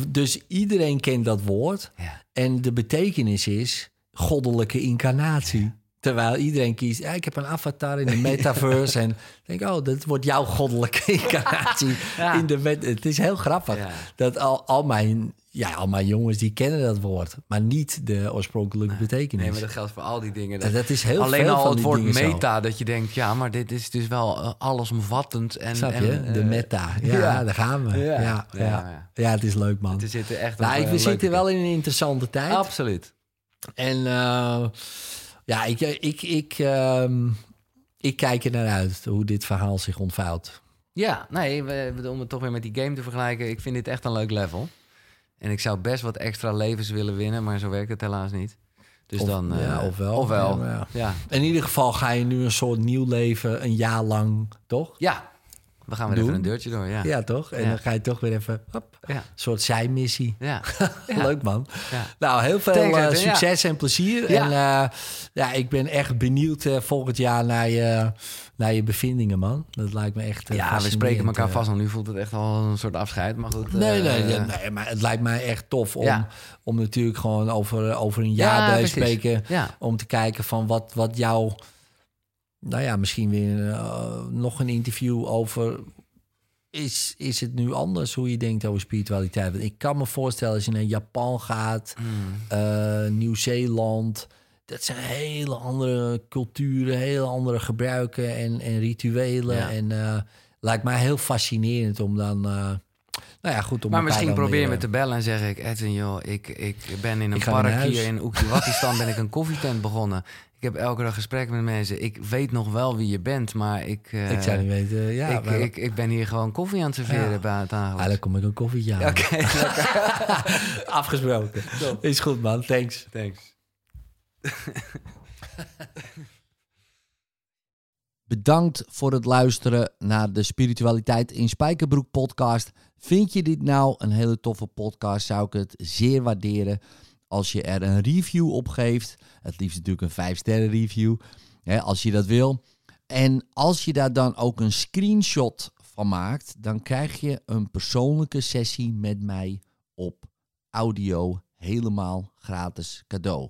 Dus iedereen kent dat woord. En de betekenis is goddelijke incarnatie. Terwijl iedereen kiest, ja, ik heb een avatar in de metaverse. en denk, oh, dat wordt jouw goddelijke incarnatie. Ja. In de het is heel grappig Ja. dat al, al, mijn, ja, al mijn jongens die kennen dat woord, maar niet de oorspronkelijke betekenis. Nee, maar dat geldt voor al die dingen. En dat is heel Alleen veel al van het die woord zo. meta, dat je denkt, ja, maar dit is dus wel eh, allesomvattend. En, Snap en, je? De eh, meta. Ja, ja. daar gaan we. Ja, Ja. ja, het is leuk, man. We zitten echt Nou, ik, eh, we zitten wel in een interessante tijd. Absoluut. En eh, ja, ik, ik, ik, ehm, ik kijk er naar uit hoe dit verhaal zich ontvouwt. Ja, nee, we- om het toch weer met die game te vergelijken. Ik vind dit echt een leuk level. En ik zou best wat extra levens willen winnen, maar zo werkt het helaas niet. Dus Of- dan... eh, ja, ofwel. Ofwel, Ja, ja. ja. In ieder geval ga je nu een soort nieuw leven, een jaar lang, toch? Ja, we gaan weer Doen. even een deurtje door, ja. Ja, toch? En Ja. dan ga je toch weer even, hop, Ja, een soort zijmissie. ja. Ja. Leuk man. Ja. Nou, heel veel eh, succes en plezier. Ja. En eh, ja, ik ben echt benieuwd eh, volgend jaar naar je, naar je bevindingen, man. Dat lijkt me echt. eh, Ja, we spreken elkaar eh. vast. Nu voelt het echt al een soort afscheid, maar goed. Nee, nee, nee, eh, nee, maar het lijkt mij echt tof om, Ja. om natuurlijk gewoon over, over een jaar Ja, bij te precies. spreken. Ja, Om te kijken van wat, wat jouw... Nou ja, misschien weer nog een interview over... Is, is het nu anders hoe je denkt over spiritualiteit? Want ik kan me voorstellen als je naar Japan gaat, Mm. Nieuw-Zeeland... Dat zijn hele andere culturen, hele andere gebruiken en, en rituelen. Ja. En eh, lijkt mij heel fascinerend om dan... eh, nou ja, goed om maar misschien probeer me te bellen en zeg ik... Edwin, joh, ik, ik ben in een park hier in Oekiwatistan... ben ik een koffietent begonnen. Ik heb elke dag gesprekken met mensen. Ik weet nog wel wie je bent, maar ik... eh, Ik zou niet weten, ja. ik, maar- ik, ik ben hier gewoon koffie aan het serveren Ja. bij het Aangeles. dan kom ik een koffietje aan. Oké, Afgesproken. Is goed, man. Thanks. thanks. Bedankt voor het luisteren naar de Spiritualiteit in Spijkerbroek podcast. Vind je dit nou een hele toffe podcast, zou ik het zeer waarderen als je er een review op geeft. Het liefst natuurlijk een 5-sterren review, hè, als je dat wil. En als je daar dan ook een screenshot van maakt, dan krijg je een persoonlijke sessie met mij op audio helemaal gratis cadeau.